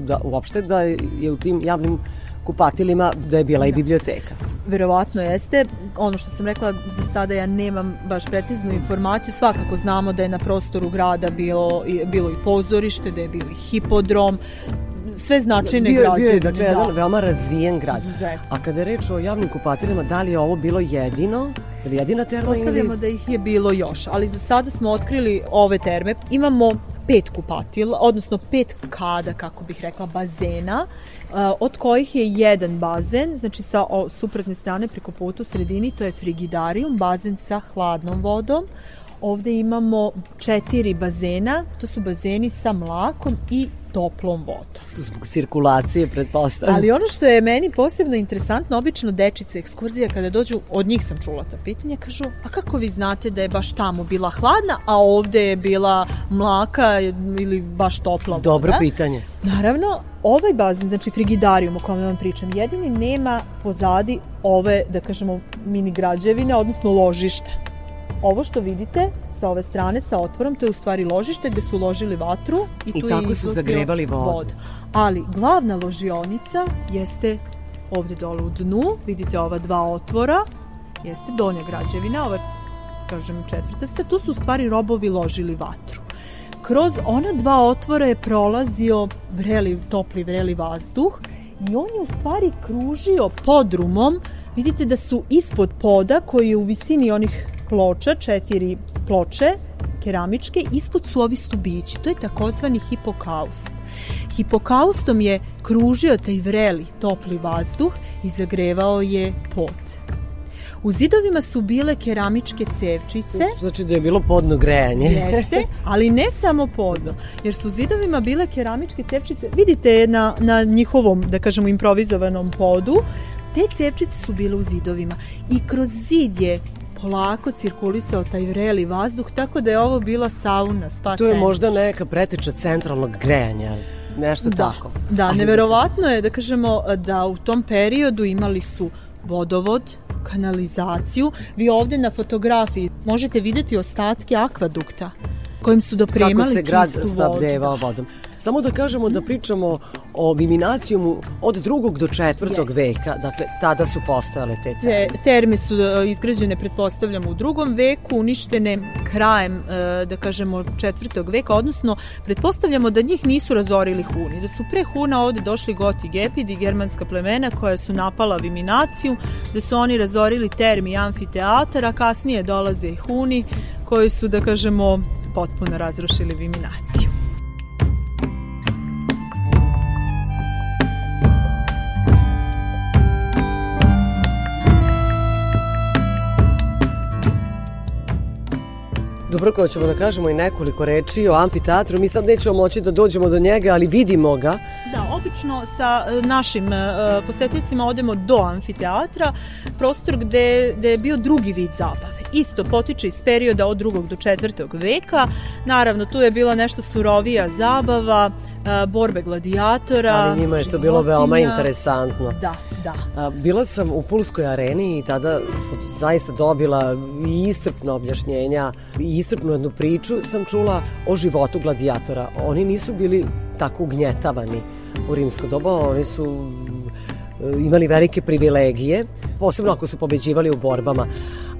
da uopšte da je u tim javnim kupatilima da je bila i biblioteka. Verovatno jeste. Ono što sam rekla, za sada ja nemam baš preciznu informaciju. Svakako znamo da je na prostoru grada bilo, bilo i pozorište, da je bio i hipodrom, sve značajne bio, građevine. bio je dakle jedan da. veoma razvijen grad. Izuzetno. A kada je reč o javnim kupatilima, da li je ovo bilo jedino? Ili jedina terma Postavljamo ili... da ih je bilo još, ali za sada smo otkrili ove terme. Imamo pet kupatila, odnosno pet kada, kako bih rekla, bazena, a, od kojih je jedan bazen, znači sa o, suprotne strane preko puta u sredini, to je frigidarium, bazen sa hladnom vodom. Ovde imamo četiri bazena, to su bazeni sa mlakom i toplom vodom. Zbog cirkulacije, pretpostavljam. Ali ono što je meni posebno interesantno, obično dečice ekskurzija kada dođu, od njih sam čula ta pitanja, kažu, a kako vi znate da je baš tamo bila hladna, a ovde je bila mlaka ili baš topla voda? Dobro pitanje. Naravno, ovaj bazen, znači frigidarijum o kome vam pričam, jedini nema pozadi ove, da kažemo, mini građevine, odnosno ložište. Ovo što vidite sa ove strane, sa otvorom, to je u stvari ložište gde su ložili vatru i, I tu tako su zagrevali vodu. Ali glavna ložionica jeste ovde dole u dnu, vidite ova dva otvora, jeste donja građevina, ova kažem četvrtasta, tu su u stvari robovi ložili vatru. Kroz ona dva otvora je prolazio vreli, topli vreli vazduh i on je u stvari kružio podrumom. Vidite da su ispod poda koji je u visini onih ploča, četiri ploče, keramičke, ispod su ovi stubići. To je takozvani hipokaust. Hipokaustom je kružio taj vreli, topli vazduh i zagrevao je pod. U zidovima su bile keramičke cevčice, Znači da je bilo podno grejanje. Jeste, ali ne samo podno, jer su u zidovima bile keramičke cevčice, vidite na, na njihovom, da kažemo, improvizovanom podu, te cevčice su bile u zidovima i kroz zid je polako cirkulisao taj vreli vazduh, tako da je ovo bila sauna, spa To je možda neka preteča centralnog grejanja, ali nešto da, tako. Da, neverovatno je da kažemo da u tom periodu imali su vodovod, kanalizaciju. Vi ovde na fotografiji možete videti ostatke akvadukta. Kojim su dopremali Kako se grad čistu vodu. snabdevao vodom. Samo da kažemo da pričamo o viminacijumu od drugog do četvrtog Yes. veka, dakle tada su postojale te Te, terme. terme su e, izgrađene, pretpostavljamo, u drugom veku, uništene krajem, e, da kažemo, četvrtog veka, odnosno, pretpostavljamo da njih nisu razorili Huni, da su pre Huna ovde došli Goti Gepidi, germanska plemena koja su napala Viminaciju, da su oni razorili termi amfiteatar, a kasnije dolaze i Huni, koji su, da kažemo, potpuno razrušili Viminaciju. Dubravko, hoćemo da kažemo i nekoliko reči o amfiteatru. Mi sad nećemo moći da dođemo do njega, ali vidimo ga. Da, obično sa e, našim e, posetiocima odemo do amfiteatra, prostor gde, gde je bio drugi vid zabave. Isto potiče iz perioda od drugog do četvrtog veka. Naravno, tu je bila nešto surovija zabava, e, borbe gladijatora. Ali njima je to bilo veoma interesantno. Da, da. Bila sam u Pulskoj areni i tada sam zaista dobila iscrpno objašnjenja i iscrpnu jednu priču sam čula o životu gladijatora. Oni nisu bili tako ugnjetavani u rimsko doba, oni su e, imali velike privilegije, posebno ako su pobeđivali u borbama.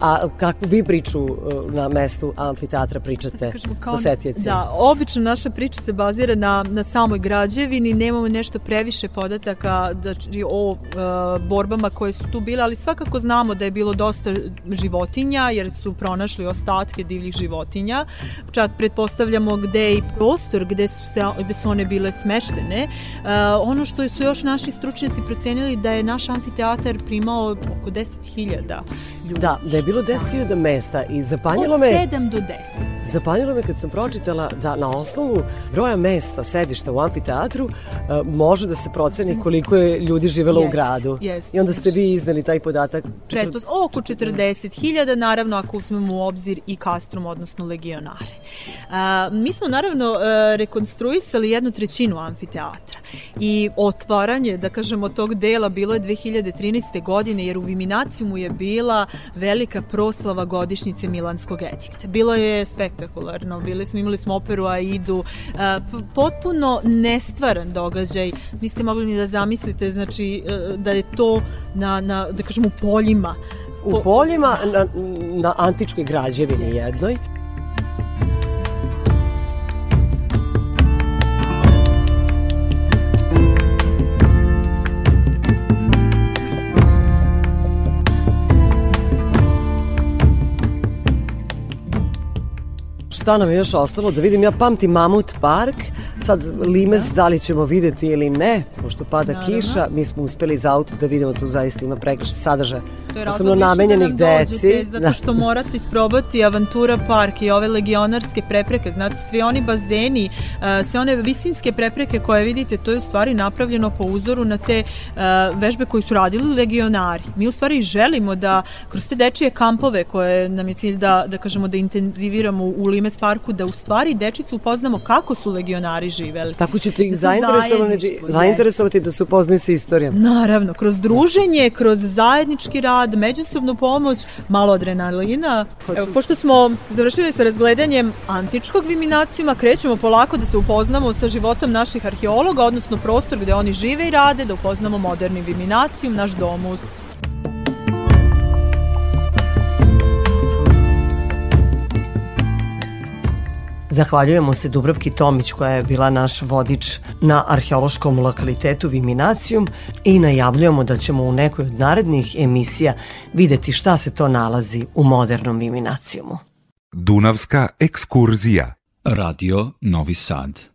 A kakvu vi priču e, na mestu amfiteatra pričate kažemo kao posetioci? Da, obično naša priča se bazira na, na samoj građevini, nemamo nešto previše podataka da, o e, borbama koje su tu bile, ali svakako znamo da je bilo dosta životinja, jer su pronašli ostatke divljih životinja. Čak pretpostavljamo gde je i prostor gde su, se, gde su one bile smeštene. E, ono što su još naši stručnjaci procenili da je naš amfiteatar primao oko 10.000 ljudi. Da, da je bilo 10.000 mesta i zapanjilo Od me... 7 do 10. Zapanjilo me kad sam pročitala da na osnovu broja mesta, sedišta u amfiteatru, e, može da se proceni koliko je ljudi živelo u Jest, gradu. jest, I onda ste vi iznali taj podatak. Pretos, oko 40.000, naravno ako uzmemo u obzir i kastrum, odnosno legionare. A, mi smo naravno e, rekonstruisali jednu trećinu amfiteatra i otvaranje, da kažemo, tog dela bilo je 2013. godine, jer u Viminacijumu je bila velika proslava godišnjice Milanskog edikta. Bilo je spektakularno, bili smo, imali smo operu Aidu, p- potpuno nestvaran događaj, niste mogli ni da zamislite, znači, e, da je to na, na da kažemo, poljima U poljima na, na antičkoj građevini jednoj. Šta nam je još ostalo? Da vidim, ja pamtim Mamut park, sad Limes da li ćemo videti ili ne, pošto pada Naravno. kiša, mi smo uspeli iz auta da vidimo tu zaista ima. To je Posebno razlog više namenjenih da deci. dođete, zato što morate isprobati Avantura park i ove legionarske prepreke. Znate, svi oni bazeni, uh, sve one visinske prepreke koje vidite, to je u stvari napravljeno po uzoru na te uh, vežbe koje su radili legionari. Mi u stvari želimo da kroz te dečije kampove koje nam je cilj da, da kažemo da intenziviramo u Limes parku, da u stvari dečicu upoznamo kako su legionari živeli. Tako ćete ih zainteresovati, zainteresovati da se upoznaju sa istorijom. Naravno, kroz druženje, kroz zajednički rad, međusobnu pomoć, malo adrenalina. Evo, pošto smo završili sa razgledanjem antičkog viminacijuma, krećemo polako da se upoznamo sa životom naših arheologa, odnosno prostor gde oni žive i rade, da upoznamo moderni viminacijum, naš domus. Zahvaljujemo se Dubravki Tomić koja je bila naš vodič na arheološkom lokalitetu Viminacijum i najavljujemo da ćemo u nekoj od narednih emisija videti šta se to nalazi u modernom Viminacijumu. Dunavska ekskurzija. Radio Novi Sad.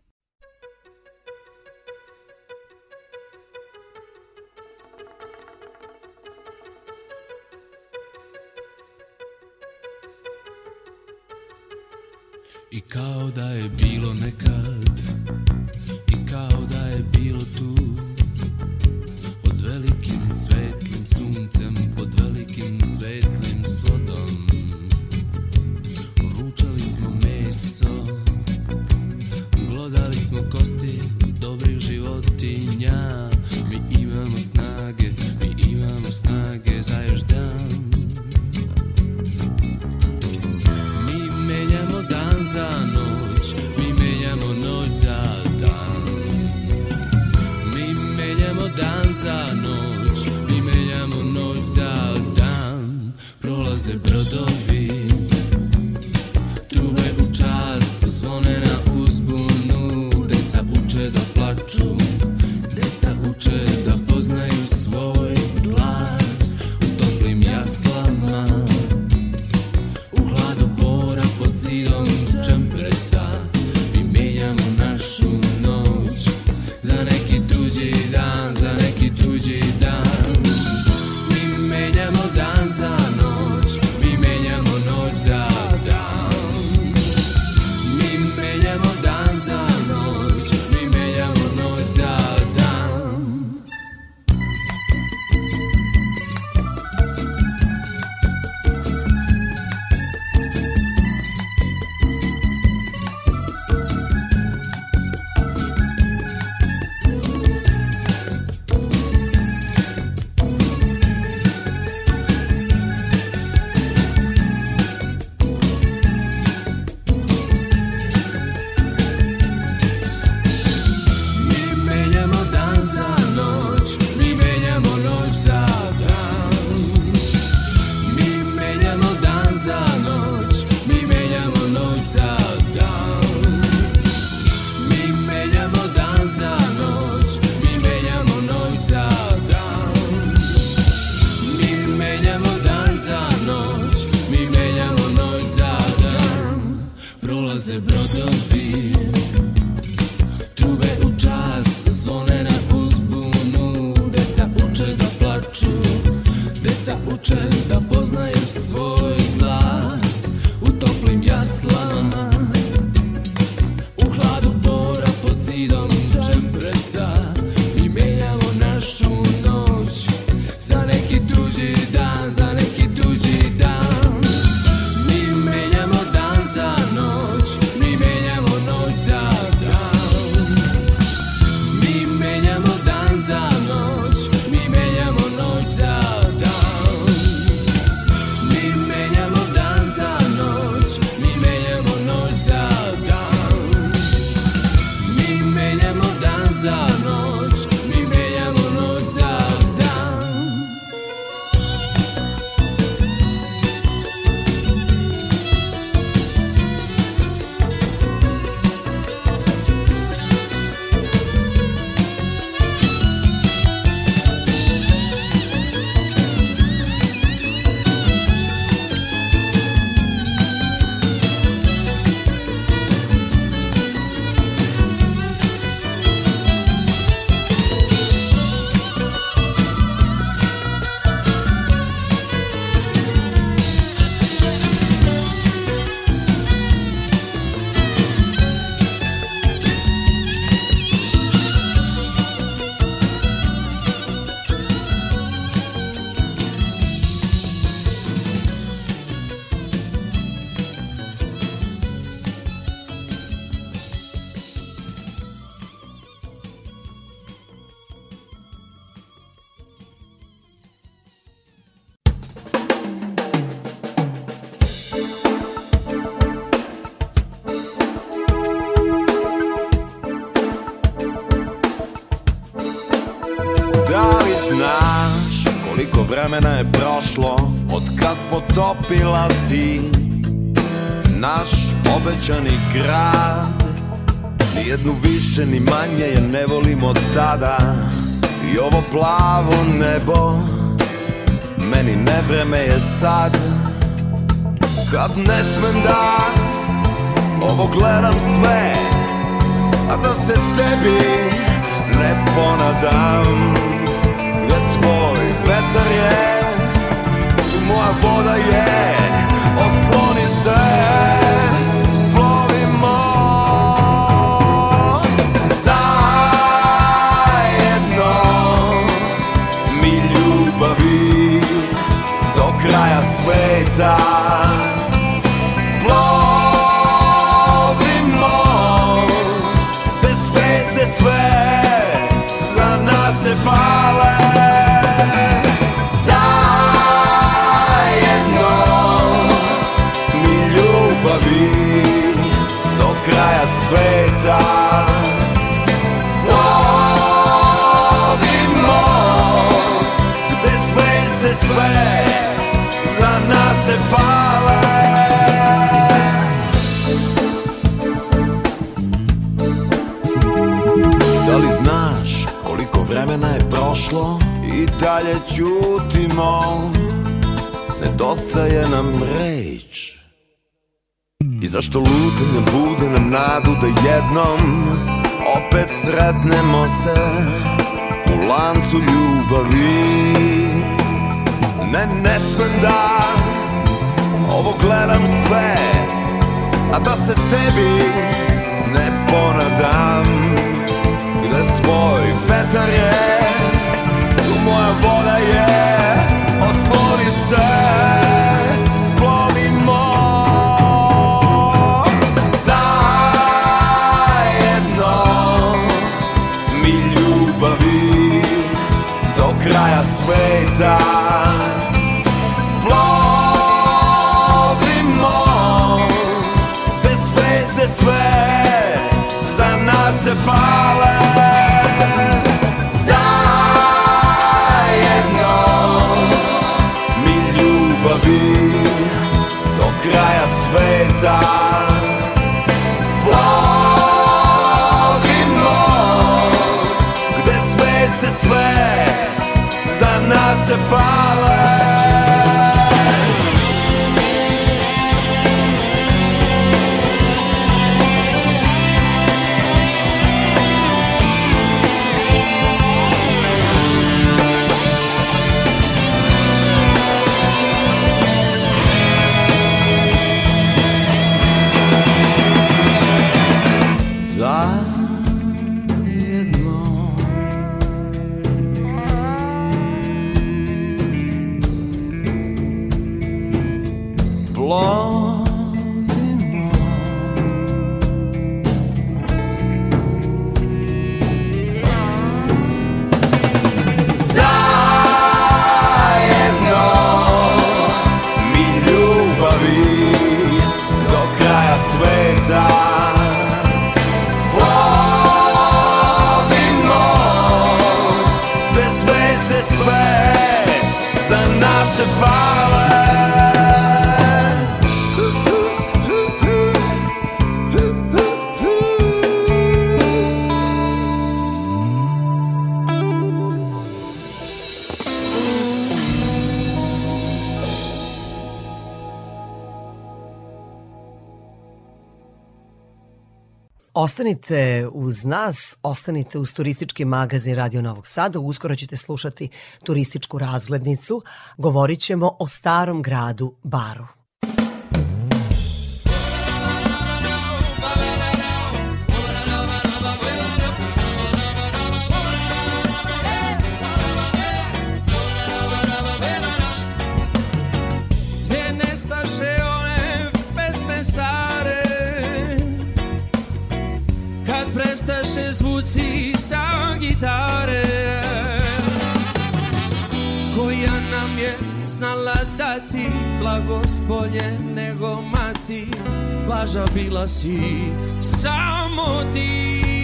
I kao da je bilo nekad. I kao da je bilo tu. Pod velikim svetlim suncem Pod velikim svetlim svodom Ručali smo meso Glodali smo kosti dobrih životinja. Mi imamo snage, mi imamo snage za još dan dan za noć Mi menjamo noć za dan. Mi menjamo dan za noć Mi menjamo noć za dan. Prolaze brodovi Trube u čast Zvone na uzbunu. Deca uče da plaču Deca uče da poznaju svoj glas. ne volim od tada. I ovo plavo nebo Meni nevreme je sad. Kad ne smem da Ovo gledam sve A da se tebi Ne ponadam Gde tvoj vetar je Tu moja voda je Osloni se. dalje ćutimo Nedostaje nam reč. I zašto lutanje bude nam nadu da jednom Opet sretnemo se u lancu ljubavi? Ne, ne smem da ovo gledam sve A da se tebi ne ponadam. Ostanite uz nas, ostanite uz turistički magazin Radio Novog Sada. Uskoro ćete slušati turističku razglednicu. Govorit ćemo o starom gradu Baru. mladost bolje nego mati Blaža bila si samo ti.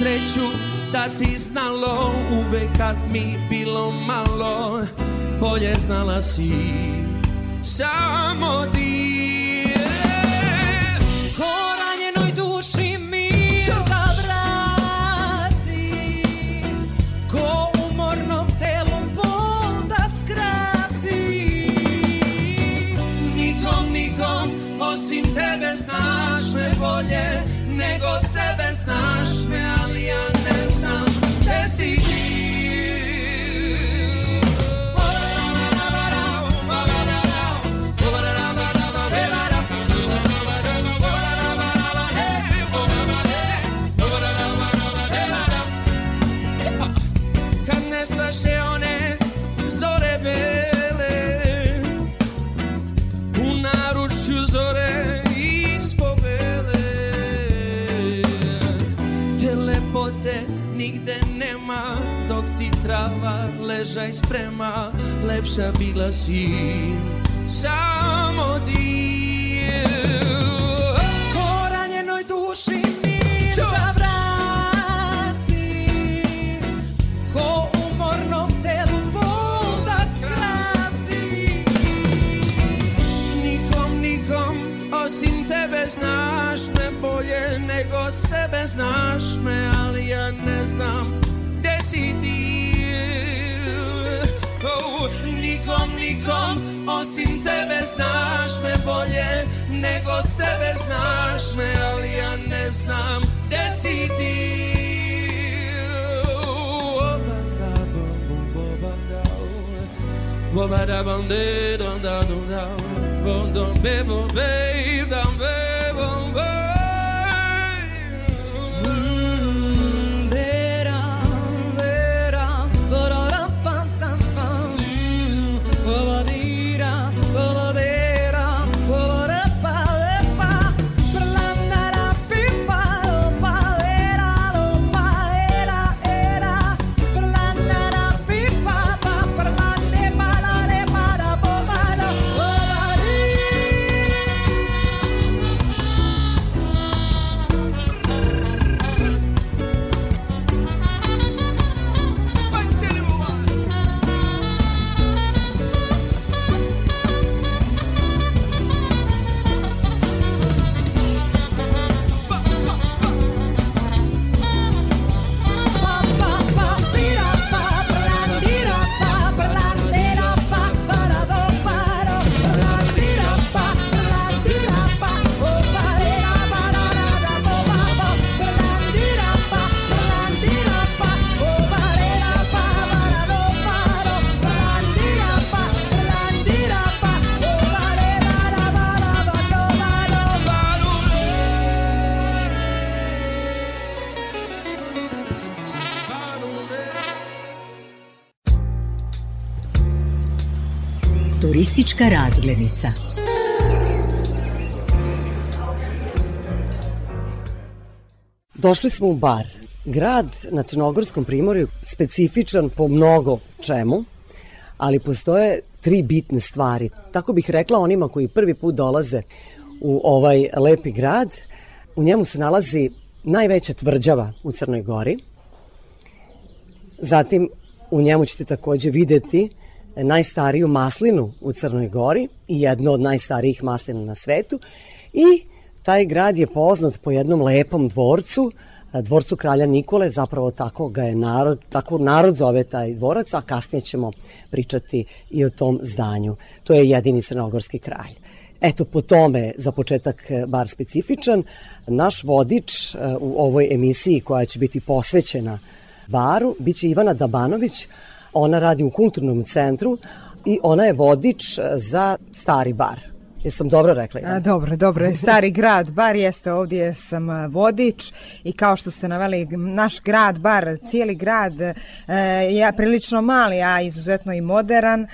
sreću da ti znalo Uvek kad mi bilo malo Bolje znala si. Samo ti ležaj sprema Lepša bila si samo ti. Poranjenoj duši mir da vrati. Ko umornom telu bol da skrati. Nikom, nikom osim tebe znaš me bolje nego sebe znaš me Nikom, nikom osim tebe znaš me bolje nego sebe znaš me Ali ja ne znam gde si ti Boba da bom de dum dum bom dum be bom dum be Turistička razglednica. Došli smo u bar. Grad na Crnogorskom primorju specifičan po mnogo čemu, ali postoje tri bitne stvari. Tako bih rekla onima koji prvi put dolaze u ovaj lepi grad. U njemu se nalazi najveća tvrđava u Crnoj Gori. Zatim u njemu ćete takođe videti najstariju maslinu u Crnoj Gori i jedno od najstarijih maslina na svetu i taj grad je poznat po jednom lepom dvorcu, dvorcu kralja Nikole, zapravo tako ga je narod, tako narod zove taj dvorac, a kasnije ćemo pričati i o tom zdanju. To je jedini crnogorski kralj. Eto, po tome za početak bar specifičan. Naš vodič u ovoj emisiji koja će biti posvećena baru biće Ivana Dabanović, Ona radi u kulturnom centru i ona je vodič za stari bar. Jesam dobro rekla? A, dobro, dobro. Stari grad, bar jeste ovdje sam vodič i kao što ste naveli, naš grad, bar, cijeli grad e, je prilično mali, a izuzetno i modern. E,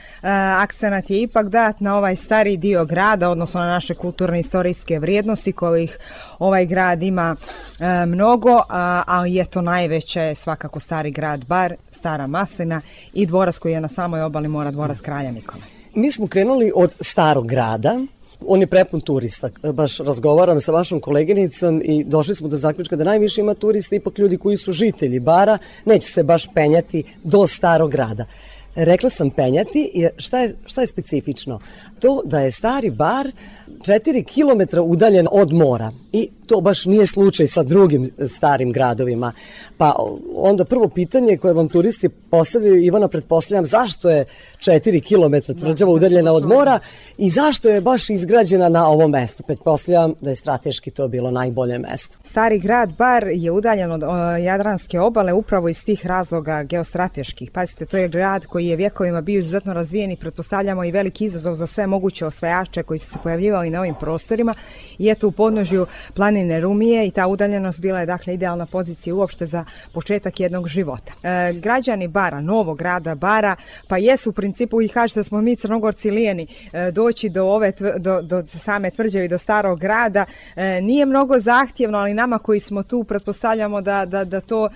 akcenat je ipak dat na ovaj stari dio grada, odnosno na naše kulturne istorijske vrijednosti kojih ovaj grad ima e, mnogo, a, ali je to najveće svakako stari grad, bar, stara maslina i dvorac koji je na samoj obali mora, dvorac kralja Nikola. Mi smo krenuli od starog grada, On je prepun turista. Baš razgovaram sa vašom koleginicom i došli smo do zaključka da najviše ima turista ipak ljudi koji su žitelji bara, neće se baš penjati do starog grada. Rekla sam penjati, jer šta je, šta je specifično? To da je stari bar 4 km udaljen od mora i to baš nije slučaj sa drugim starim gradovima. Pa onda prvo pitanje koje vam turisti postavljaju, Ivana, pretpostavljam, zašto je 4 km tvrđava udaljena od mora i zašto je baš izgrađena na ovom mestu? Pretpostavljam da je strateški to bilo najbolje mesto. Stari grad Bar je udaljen od Jadranske obale upravo iz tih razloga geostrateških. Pazite, to je grad koji koji je vjekovima bio izuzetno razvijen i pretpostavljamo i veliki izazov za sve moguće osvajače koji su se pojavljivali na ovim prostorima. I eto u podnožju planine Rumije i ta udaljenost bila je dakle idealna pozicija uopšte za početak jednog života. E, građani Bara, novog grada Bara, pa jesu u principu i kaže da smo mi crnogorci lijeni e, doći do ove do, do same tvrđave i do starog grada. E, nije mnogo zahtjevno, ali nama koji smo tu pretpostavljamo da, da, da to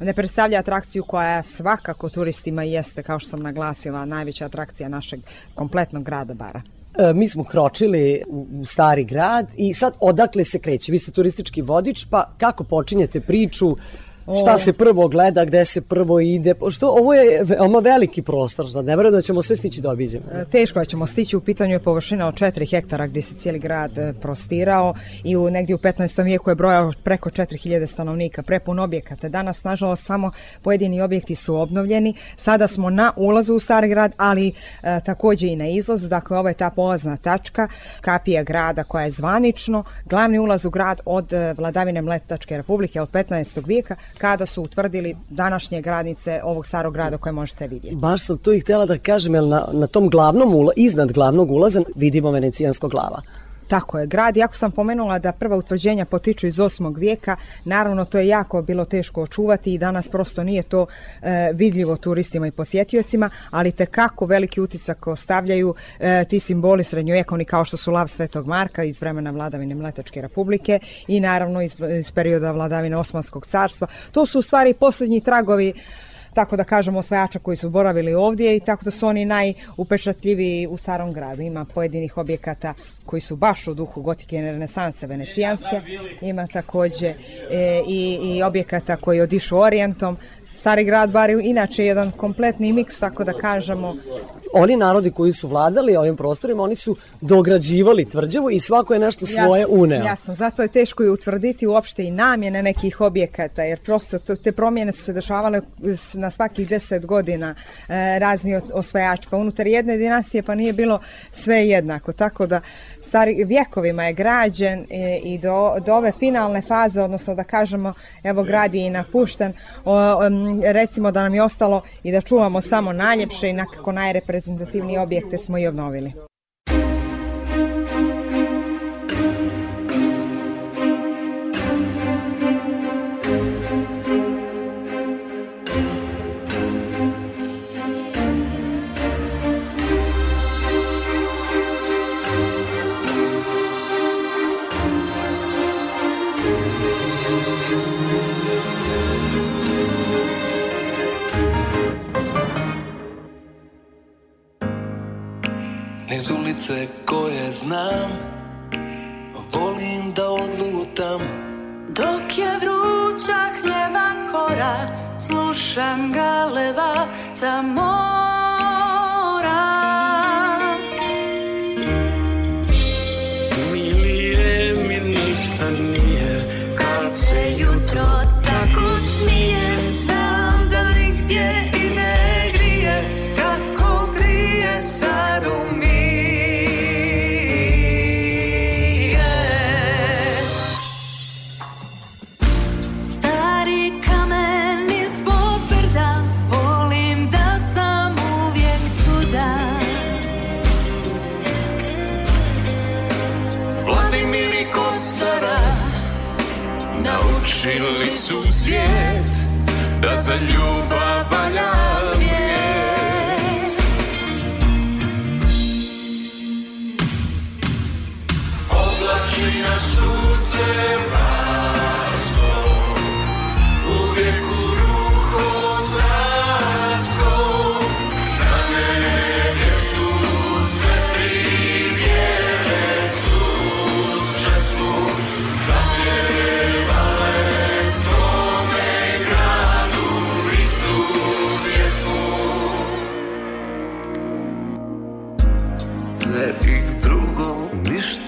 ne predstavlja atrakciju koja svakako turistima jeste, kao što sam naglasila, najveća atrakcija našeg kompletnog grada Bara. E, mi smo kročili u u stari grad i sad odakle se kreće? Vi ste turistički vodič, pa kako počinjete priču? Šta se prvo gleda, gde se prvo ide? Što ovo je veoma veliki prostor, ne verujem da ćemo sve stići da obiđemo. E, Teško da ćemo stići, u pitanju je površina od 4 hektara gdje se cijeli grad e, prostirao i u, negdje u 15. vijeku je brojao preko 4000 stanovnika, prepun objekata. Danas, nažalost, samo pojedini objekti su obnovljeni. Sada smo na ulazu u stari grad, ali e, takođe i na izlazu. Dakle, ovo je ta polazna tačka, kapija grada koja je zvanično glavni ulaz u grad od e, vladavine Mletačke republike od 15. vijeka, kada su utvrdili današnje granice ovog starog grada koje možete vidjeti. Baš sam to i htjela da kažem, jer na, na tom glavnom ula, iznad glavnog ulaza vidimo venecijansko glava. Tako je, grad, jako sam pomenula da prva utvrđenja potiču iz 8. vijeka, naravno to je jako bilo teško očuvati i danas prosto nije to e, vidljivo turistima i posjetiocima, ali te kako veliki utisak ostavljaju e, ti simboli srednjovjekovni kao što su lav Svetog Marka iz vremena vladavine Mletačke republike i naravno iz, iz perioda vladavine Osmanskog carstva. To su u stvari posljednji tragovi tako da kažemo osvajača koji su boravili ovdje i tako da su oni najupečatljiviji u starom gradu. Ima pojedinih objekata koji su baš u duhu gotike i renesanse venecijanske. Ima takođe e, i, i objekata koji odišu orijentom. Stari grad bar je inače jedan kompletni miks, tako da kažemo, Oni narodi koji su vladali ovim prostorima, oni su dograđivali tvrđavu i svako je nešto svoje Jasno, uneo. Jasno, zato je teško i utvrditi uopšte i namjene nekih objekata, jer prosto to, te promjene su se dešavale na svakih deset godina e, razni osvajači, pa unutar jedne dinastije pa nije bilo sve jednako, tako da stari vjekovima je građen e, i do, do ove finalne faze, odnosno da kažemo, evo grad je i napušten, o, em, recimo da nam je ostalo i da čuvamo samo najljepše i nekako najreprezentativnije objekte smo i obnovili. Ulice koje znam Volim da odlutam Dok je vruća hljeba kora, slušam galeba sa mora. Milije mi ništa nije Da za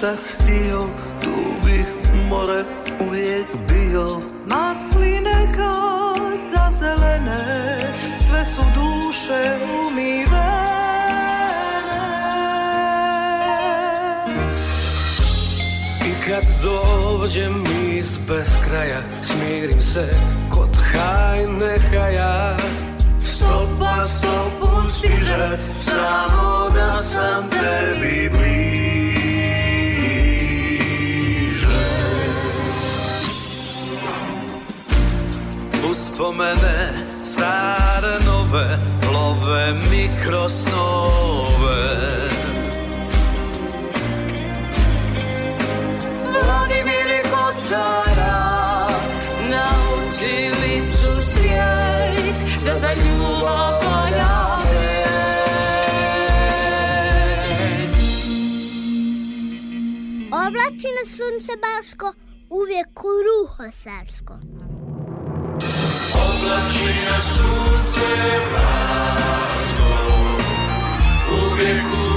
ništa htio Tu bih more uvijek bio Masline kad zazelene, sve su duše umivene. I kad dođem iz beskraja Smirim se kod hajne haja Stopa stopu svijet Samo da Uspomene stare nove Love mi kroz snove Vladimir i Kosara naučili su svijet da za ljubav valja red. Oblači na sunce baško, uvijek u ruho sarsko. Oblači na sunce barsko Uvijek u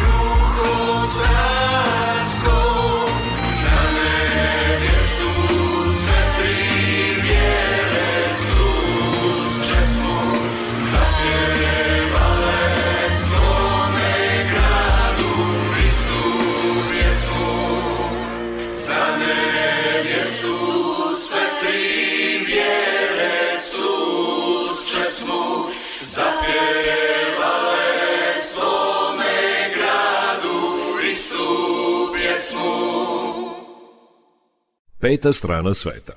Peta strana sveta.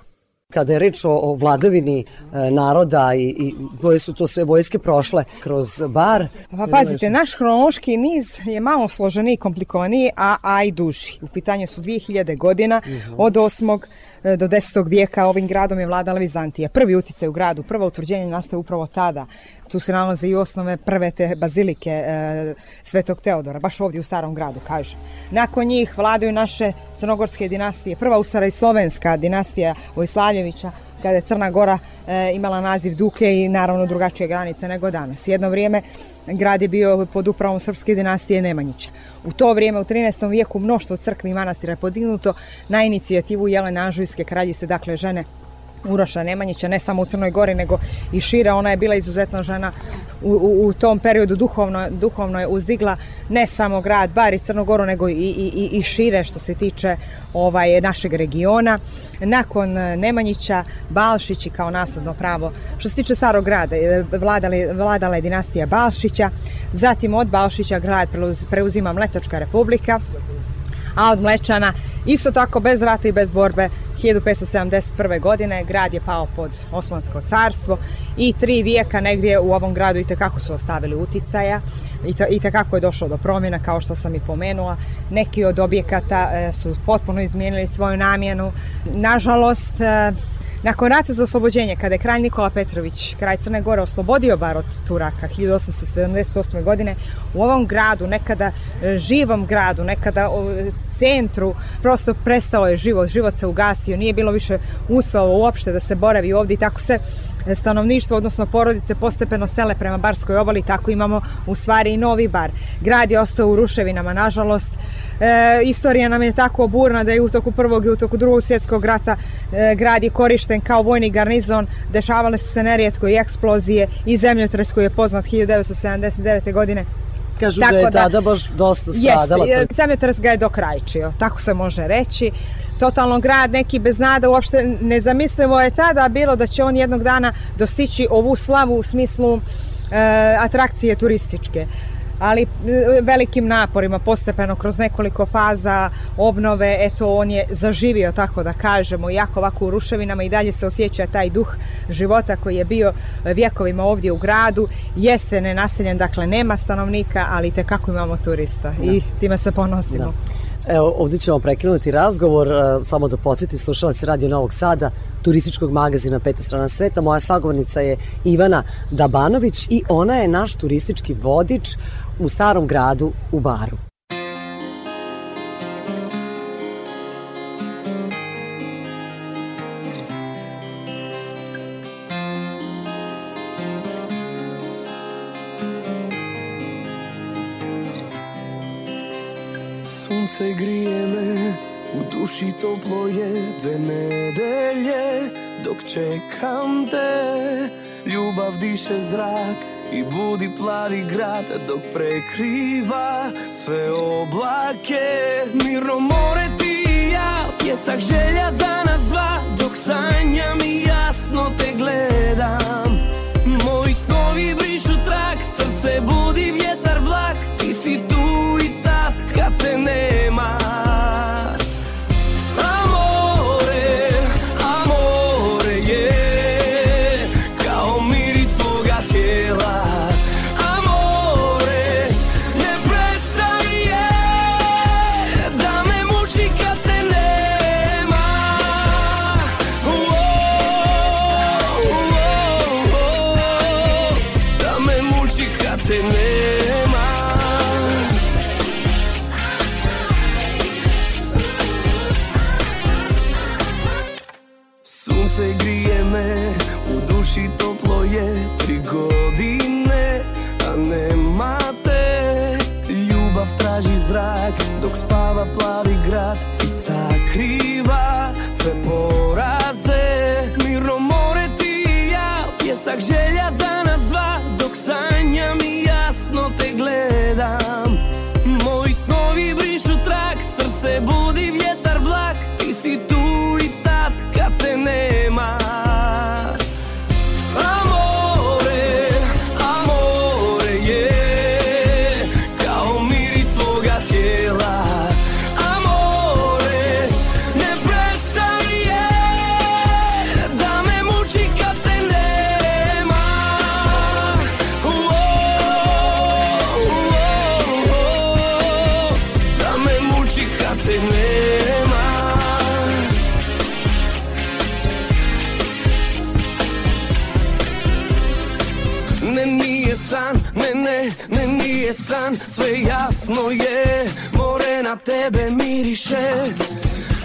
Kada je reč o, o vladavini e, naroda i, i koje su to sve vojske prošle kroz bar. Pa pazite, naš hronološki niz je malo složeniji, komplikovaniji, a, a i duži. U pitanju su 2000 godina, od 8. e, do 10. vijeka ovim gradom je vladala Vizantija. Prvi uticaj u gradu, prvo utvrđenje nastaje upravo tada. Tu se nalaze i osnove prve te bazilike e, Svetog Teodora, baš ovdje u starom gradu, kaže. Nakon njih vladaju naše crnogorske dinastije. Prva ustara i slovenska dinastija Vojslavljevića, kada je Crna Gora e, imala naziv Duke i naravno drugačije granice nego danas. Jedno vrijeme grad je bio pod upravom srpske dinastije Nemanjića. U to vrijeme, u 13. vijeku, mnoštvo crkvi i manastira je podignuto na inicijativu Jelene Anžujske kraljice, dakle žene Uroša Nemanjića, ne samo u Crnoj Gori, nego i šire. Ona je bila izuzetno žena u, u, u tom periodu duhovno, duhovno je uzdigla ne samo grad Bar i Crnogoru, nego i, i, i, šire što se tiče ovaj našeg regiona. Nakon eh, Nemanjića, Balšići kao nasledno pravo. Što se tiče starog grada, eh, vladali, vladala je dinastija Balšića, zatim od Balšića grad preuz- preuzima Mletačka republika, a od Mlečana isto tako bez rata i bez borbe 1571. godine grad je pao pod Osmansko carstvo i tri vijeka negdje u ovom gradu i tekako su ostavili uticaja i, te, i tekako je došlo do promjena kao što sam i pomenula. Neki od objekata e, su potpuno izmijenili svoju namjenu. Nažalost, e, nakon rata za oslobođenje, kada je kralj Nikola Petrović, kralj Crne Gore, oslobodio bar od Turaka 1878. godine, u ovom gradu, nekada e, živom gradu, nekada centru, prosto prestalo je život, život se ugasio, nije bilo više uslova uopšte da se boravi ovdje i tako se stanovništvo, odnosno porodice postepeno stele prema Barskoj obali, tako imamo u stvari i novi bar. Grad je ostao u ruševinama, nažalost. E, istorija nam je tako burna da je u toku prvog i u toku drugog svjetskog rata e, grad je korišten kao vojni garnizon, dešavale su se nerijetko i eksplozije i zemljotres koji je poznat 1979. godine. Kažu da je tada baš dosta stradala. Jeste, zemljotres ga je dokrajčio, tako se može reći totalno grad neki bez nada, uopšte nezamislivo je tada bilo da će on jednog dana dostići ovu slavu u smislu e, atrakcije turističke ali e, velikim naporima postepeno kroz nekoliko faza obnove eto on je zaživio tako da kažemo jako ovako u ruševinama i dalje se osjeća taj duh života koji je bio vjekovima ovdje u gradu jeste nenaseljen dakle nema stanovnika ali te kako imamo turista da. i time se ponosimo da. Evo, ovdje ćemo prekinuti razgovor, samo da podsjeti slušalac Radio Novog Sada, turističkog magazina Peta strana sveta. Moja sagovornica je Ivana Dabanović i ona je naš turistički vodič u starom gradu u Baru. sunce grije me U duši toplo je dve nedelje Dok čekam te Ljubav diše zrak I budi plavi grad Dok prekriva sve oblake. Mirno more ti i ja Pjesak želja za nas dva. Dok sanjam i jasno te gledam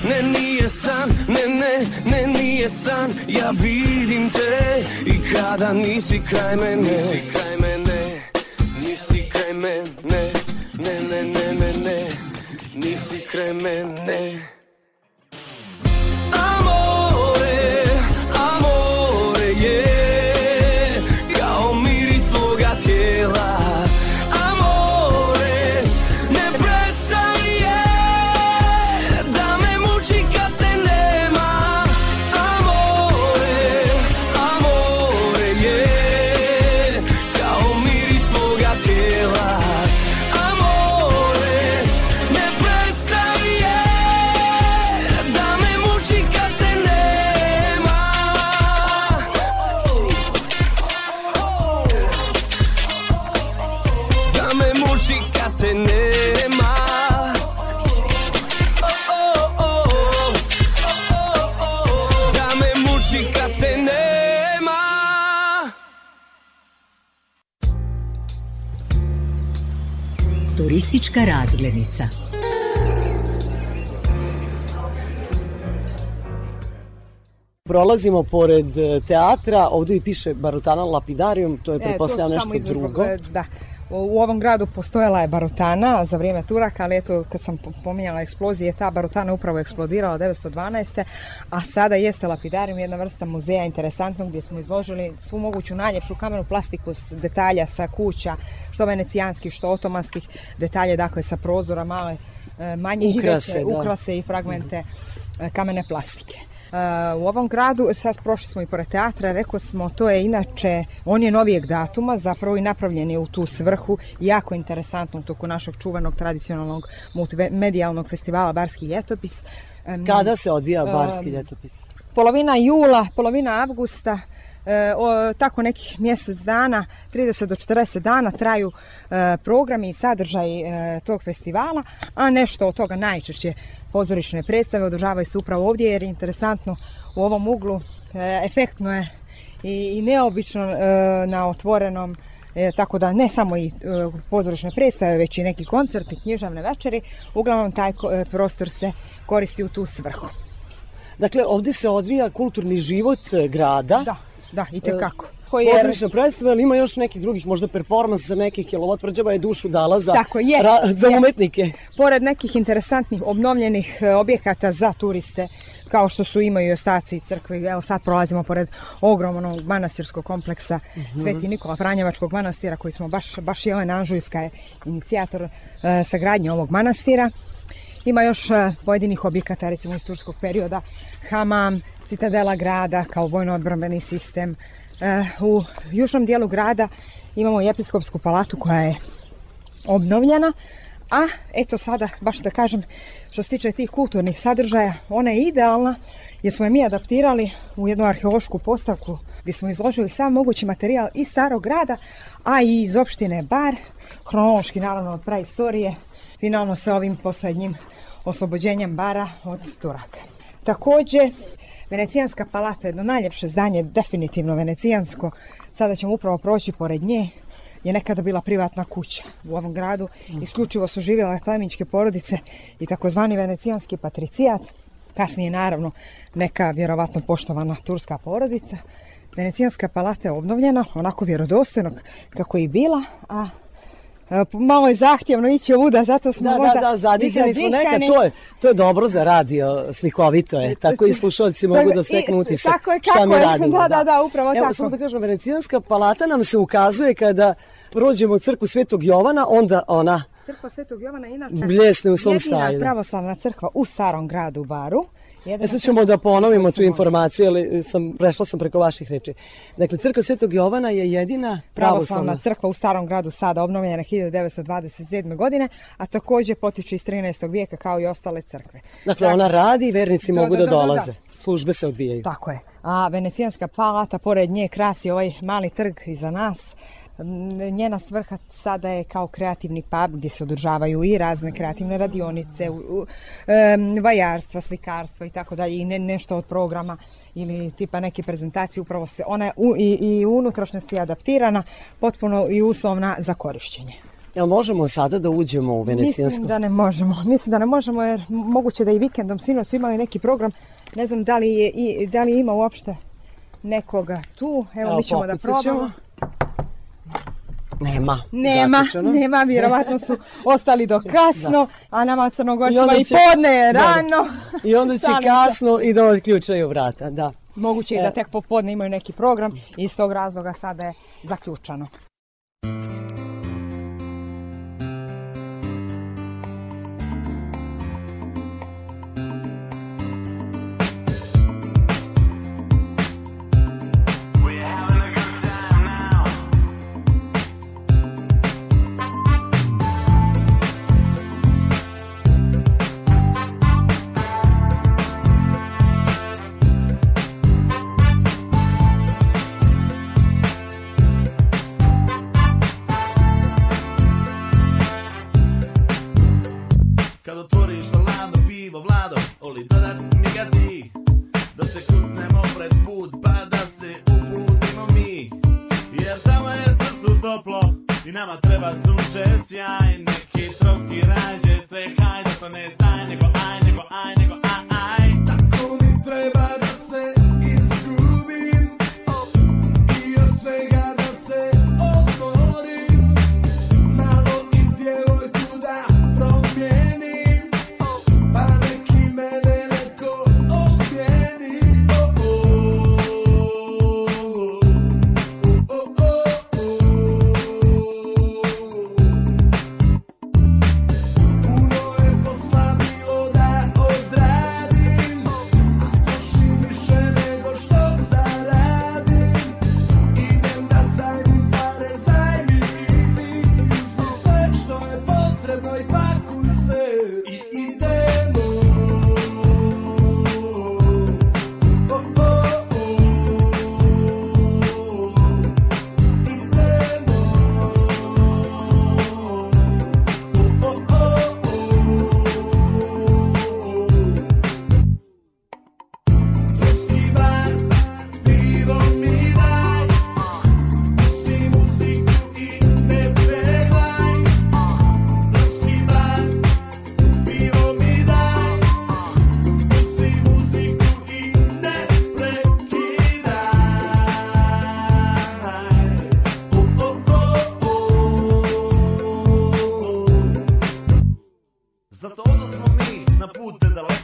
Ne nije san, ne ne, ne nije san. Ja vidim te i kada nisi kraj mene. Nisi kraj mene, nisi kraj mene. Ne ne ne ne ne, nisi kraj mene Turistička razglednica. Prolazimo pored e, teatra, ovdje i piše Barutana Lapidarium, to je E, pretpostavljam nešto drugo. Da. U ovom gradu postojala je barutana za vrijeme Turaka, ali eto kad sam pominjala eksplozije, ta barutana upravo eksplodirala 912. A sada jeste lapidarium, jedna vrsta muzeja interesantnog gdje smo izložili svu moguću najljepšu kamenu plastiku s detalja sa kuća, što venecijanskih, što otomanskih detalje, dakle sa prozora male, e, manje i Ukrase, veće, da. ukrase i fragmente e, kamene plastike. U ovom gradu, sad prošli smo i pored teatra, rekao smo, to je inače, on je novijeg datuma, zapravo i napravljen je u tu svrhu, jako interesantno u toku našeg čuvenog tradicionalnog multimedijalnog festivala Barski ljetopis. Kada se odvija Barski ljetopis? Polovina jula, polovina avgusta, o, tako nekih mjesec dana, 30 do 40 dana traju e, programi i sadržaj e, tog festivala, a nešto od toga najčešće pozorišne predstave održavaju se upravo ovdje jer je interesantno u ovom uglu, e, efektno je i, i neobično e, na otvorenom E, tako da ne samo i e, pozorišne predstave, već i neki koncerti, književne večeri, uglavnom taj ko- e, prostor se koristi u tu svrhu. Dakle, ovdje se odvija kulturni život e, grada. Da, da, i tekako. Koji je... Pozorišna predstava, ali ima još nekih drugih, možda performansa nekih, jer ova tvrđava je dušu dala za, Tako je, ra- za jest. umetnike. Pored nekih interesantnih obnovljenih e, objekata za turiste, kao što su imaju i ostaci crkve, evo sad prolazimo pored ogromnog manastirskog kompleksa Mhm. Sveti Nikola Franjevačkog manastira, koji smo baš, baš Jelena Anžujska je inicijator e, sagradnje ovog manastira. Ima još e, pojedinih objekata, recimo iz turskog perioda, hamam, citadela grada kao vojno-odbrambeni sistem. E, u južnom dijelu grada imamo i episkopsku palatu koja je obnovljena, a eto sada, baš da kažem, što se tiče tih kulturnih sadržaja, ona je idealna jer smo je mi adaptirali u jednu arheološku postavku gdje smo izložili sav mogući materijal iz starog grada, a i iz opštine Bar, hronološki naravno od praistorije, finalno sa ovim posljednjim oslobođenjem Bara od Turaka. Također, Venecijanska palata, jedno najljepše zdanje, definitivno venecijansko, sada ćemo upravo proći pored nje, je nekada bila privatna kuća u ovom gradu. Isključivo su živjele plemičke porodice i takozvani venecijanski patricijat. Kasnije naravno neka vjerovatno poštovana turska porodica. Venecijanska palata je obnovljena, onako vjerodostojno kako je i bila, a malo je zahtjevno ići ovuda, zato smo Da, možda da, da, zadihani smo zadihani. to je, to je dobro za radio, slikovito je, tako i slušalci mogu da steknu utisak tako je, šta kako mi je, radimo. da, da, da, upravo Evo, tako. samo da kažem, Venecijanska palata nam se ukazuje kada prođemo crku Svetog Jovana, onda ona Crkva Svetog Jovana inače Bljesne u svom jedina staju, da. pravoslavna crkva u starom gradu Baru. E sad ćemo da ponovimo tu informaciju, ali sam, prešla sam preko vaših reči. Dakle, crkva Svetog Jovana je jedina pravoslavna pravoslavna. crkva u starom gradu sada obnovljena 1927. godine, a takođe potiče iz 13. vijeka kao i ostale crkve. Dakle, ona radi i vernici Da, mogu da, da, da, da, da. dolaze. Službe se odvijaju. Tako je. A Venecijanska palata, pored nje krasi ovaj mali trg iza nas. Njena svrha sada je kao kreativni pub gdje se održavaju i razne kreativne radionice, u, vajarstva, slikarstva i tako dalje i ne, nešto od programa ili tipa neke prezentacije upravo se ona je u, i, i unutrašnjosti adaptirana potpuno i uslovna za korišćenje. Jel možemo sada da uđemo u Venecijansku? Mislim da ne možemo. Mislim da ne možemo jer moguće da i vikendom sinoć su imali neki program. Ne znam da li, je, i, da li ima uopšte nekoga tu. Evo, Evo, mi ćemo da pokucat ćemo. Nema. Nema, zaključano. nema, vjerovatno su ostali do kasno, a nama I crnogorcima onda i, će- podne je Da, da. rano. I onda će kasno i da odključaju vrata, da. Moguće i E. da tek popodne imaju neki program i iz tog razloga sada je zaključano. Nama treba sunce sjaj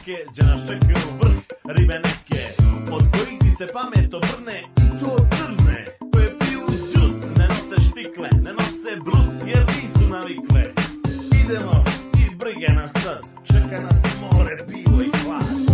Gdje nas čekaju vrh ribe neke. Od kojih ti se pamet obrne i to trne Koje piju džus, ne nose štikle Ne nose brus jer nisu navikle. Idemo i brige nas sad Čeka nas more, pivo i hlad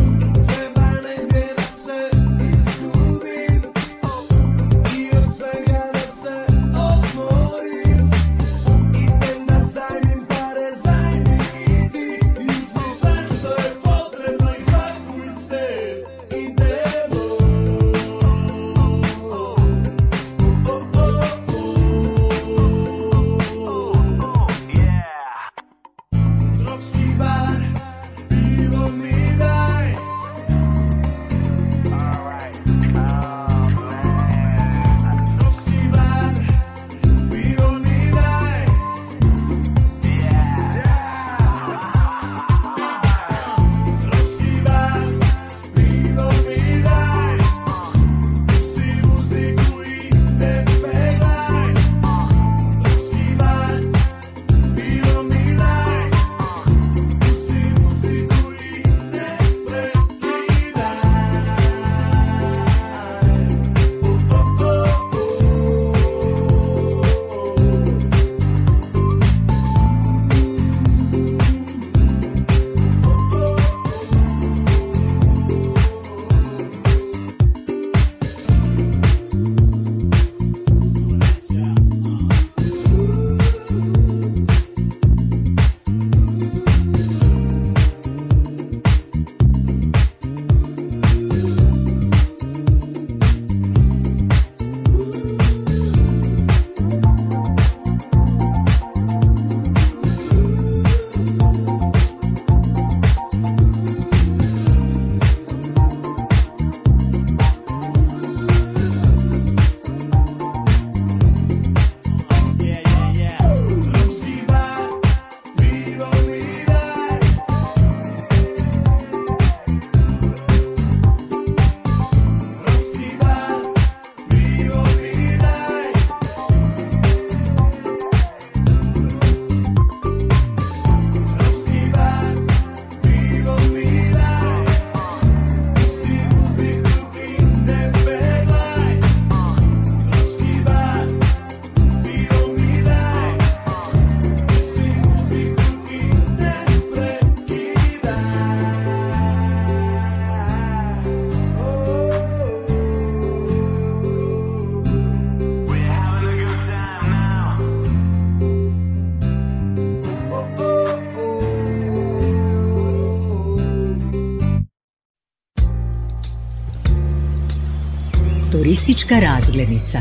Turistička razglednica.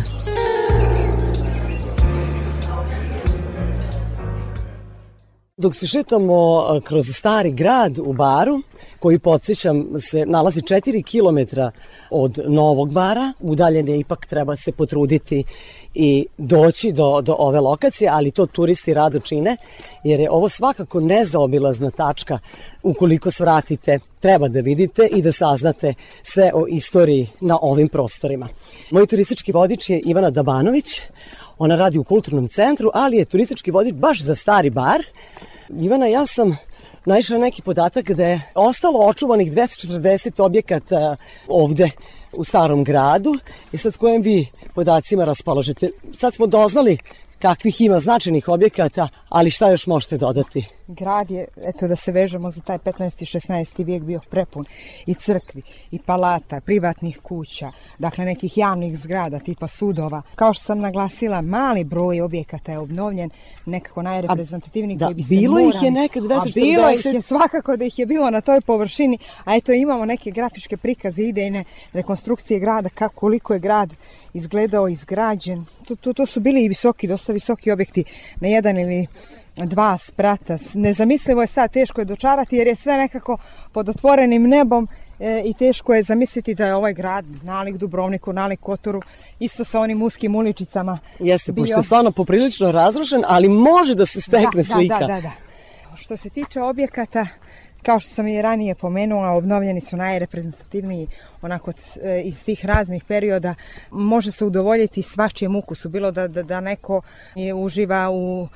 Dok se šetamo kroz stari grad u Baru, koji podsjećam se nalazi 4 km od Novog Bara, udaljen je ipak treba se potruditi i doći do, do ove lokacije, ali to turisti rado čine, jer je ovo svakako nezaobilazna tačka ukoliko svratite, treba da vidite i da saznate sve o istoriji na ovim prostorima. Moj turistički vodič je Ivana Dabanović, ona radi u kulturnom centru, ali je turistički vodič baš za stari bar. Ivana, ja sam naišla na neki podatak da je ostalo očuvanih 240 objekata ovde u starom gradu. I sad kojim vi podacima raspoložete? Sad smo doznali kakvih ima značajnih objekata, ali šta još možete dodati? Grad je, eto da se vežemo za taj 15. i 16. vijek bio prepun i crkvi, i palata, privatnih kuća, dakle nekih javnih zgrada tipa sudova. Kao što sam naglasila, mali broj objekata je obnovljen, nekako najreprezentativniji da, koji bi se bilo morali... ih je nekad A 240. bilo ih je svakako da ih je bilo na toj površini, a eto imamo neke grafičke prikaze, idejne rekonstrukcije grada, kako koliko je grad izgledao, izgrađen. To, to, to su bili i visoki, dosta visoki objekti na jedan ili dva sprata. Nezamislivo je sad, teško je dočarati jer je sve nekako pod otvorenim nebom e, i teško je zamisliti da je ovaj grad nalik Dubrovniku, nalik Kotoru, isto sa onim uskim uličicama. Jeste, bio. pošto je stvarno poprilično razrušen, ali može da se stekne slika. Da, da, da. Što se tiče objekata, kao što sam i ranije pomenula, obnovljeni su najreprezentativniji onako t- iz tih raznih perioda. Može se udovoljiti svačijem ukusu, bilo da, da, da neko uživa u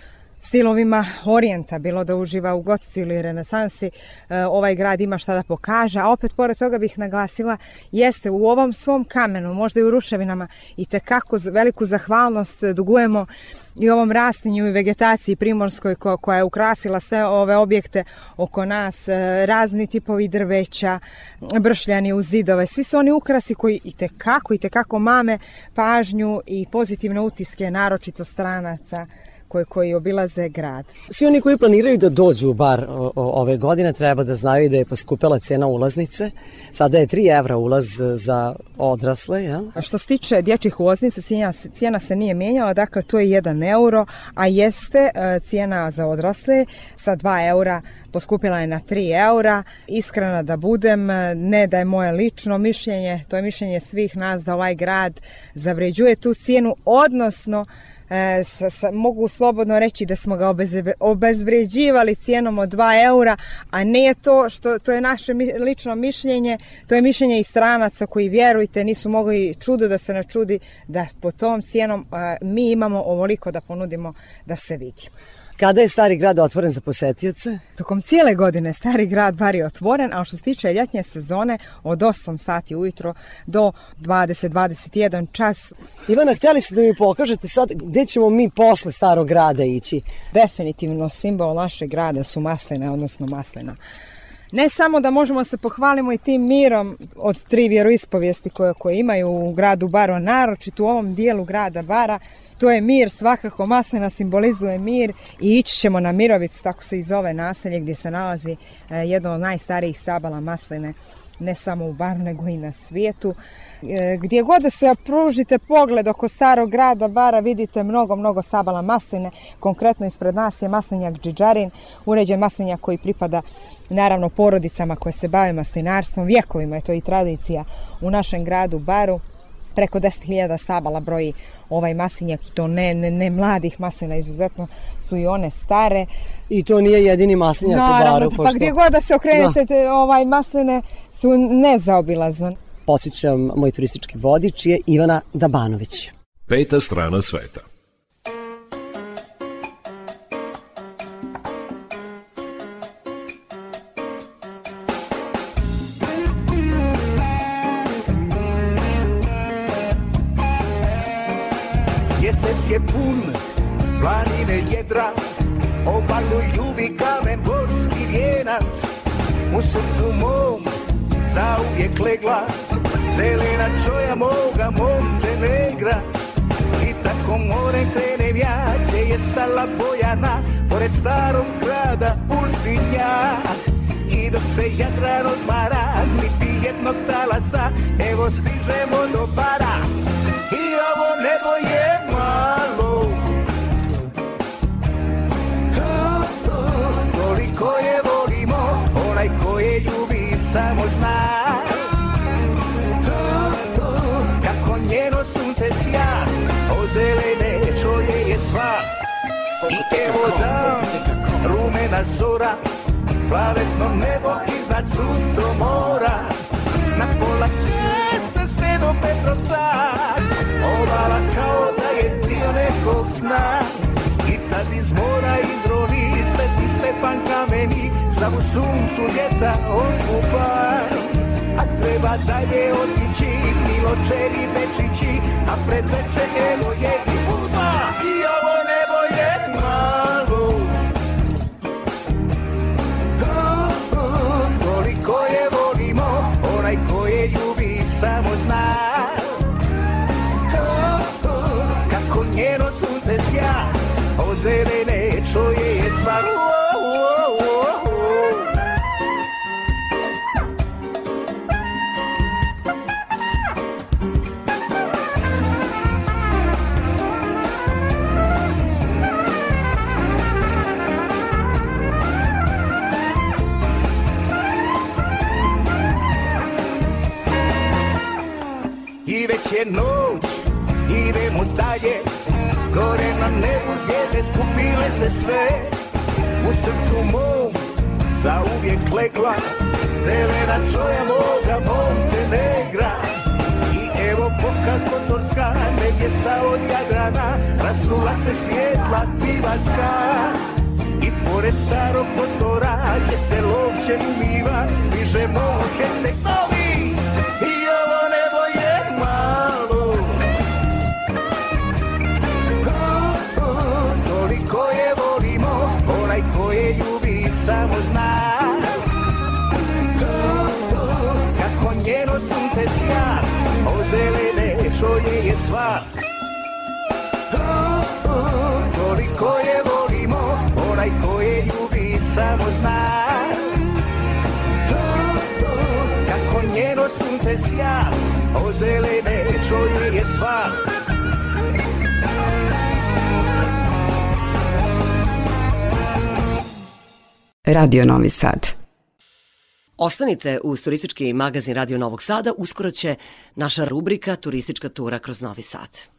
stilovima orijenta, bilo da uživa u gotici ili renesansi, e, ovaj grad ima šta da pokaže, a opet pored toga bih naglasila, jeste u ovom svom kamenu, možda i u ruševinama, i tekako veliku zahvalnost dugujemo i ovom rastinju i vegetaciji primorskoj ko, koja je ukrasila sve ove objekte oko nas, e, razni tipovi drveća, bršljani uz zidove, svi su oni ukrasi koji i tekako, i tekako mame pažnju i pozitivne utiske, naročito stranaca, koji, koji obilaze grad. Svi oni koji planiraju da dođu u bar o, o, ove godine treba da znaju da je poskupela cena ulaznice. Sada je 3 evra ulaz za odrasle, jel? A što se tiče dječjih ulaznica, cijena, cijena se nije menjala, dakle to je 1 euro, a jeste e, cijena za odrasle sa 2 eura poskupila je na 3 eura. Iskrena da budem, e, ne da je moje lično mišljenje, to je mišljenje svih nas da ovaj grad zavređuje tu cijenu, odnosno e, sa, sa, mogu slobodno reći da smo ga obezvređivali cijenom od 2 eura, a ne to što to je naše mi, lično mišljenje, to je mišljenje i stranaca koji vjerujte nisu mogli čudo da se načudi da po tom cijenom a, mi imamo ovoliko da ponudimo da se vidi. Kada je stari grad otvoren za posetioce? Tokom cijele godine stari grad bar je otvoren, a što se tiče ljetnje sezone od 8 sati ujutro do 20-21 čas. Ivana, htjeli ste da mi pokažete sad gde ćemo mi posle starog grada ići? Definitivno simbol našeg grada su masline, odnosno maslina. Ne samo da možemo se pohvalimo i tim mirom od tri vjeroispovijesti koje, koje imaju u gradu Baro, naročito u ovom dijelu grada Bara, to je mir, svakako maslina simbolizuje mir i ići ćemo na Mirovicu, tako se i zove naselje gdje se nalazi e, jedno od najstarijih stabala masline ne samo u Baru, nego i na svijetu. E, gdje god da se pružite pogled oko starog grada Bara, vidite mnogo, mnogo stabala masline. Konkretno ispred nas je maslinjak Džiđarin, uređen maslinjak koji pripada naravno porodicama koje se bave maslinarstvom. Vjekovima je to i tradicija u našem gradu Baru preko 10.000 stabala broji ovaj maslinjak i to ne, ne, ne mladih maslina, izuzetno su i one stare. I to nije jedini maslinjak Naravno, u baru. pa gdje god da se okrenete, da. ovaj masline su nezaobilazne. Podsjećam, moj turistički vodič je Ivana Dabanović. Peta strana sveta. Je stala Bojana, pored starog grada Ulcinja. I dok se Jadran odmara Niti Rumena zora Plavetno nebo iznad suto mora. Na pola se sve do Petrovca Ovala kao da je dio nekog sna. I tad iz mora izroni Sveti Stepan kameni Sam u suncu ljeta okupa. A treba dalje otići Miločevi Bečići A pred večer evo je dalje. Gore na nebu zvijezde skupile se sve. U srcu mom zauvijek legla Zelena čoja moga Montenegra I evo boka kotorska Nevjesta od Jadrana Rasula se svjetla pivatska I pored starog motora Gdje se lovše umiva Stižemo u Herceg Toliko je volimo Onaj ko je ljubi samo zna Kako njeno sunce sja Od zelene čoje je sva Radio Novi Sad. Ostanite uz turistički magazin Radio Novog Sada, uskoro će naša rubrika Turistička tura kroz Novi Sad.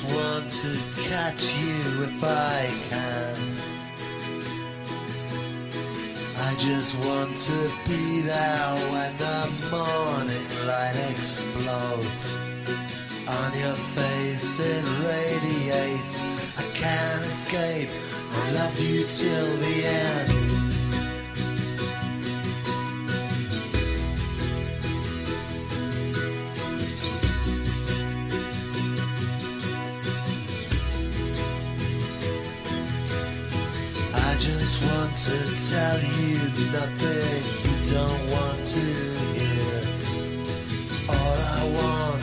Just want to catch you if I can. I just want to be there when the morning light explodes. On your face it radiates. I can't escape. I love you till the end. To tell you nothing you don't want to hear. All I want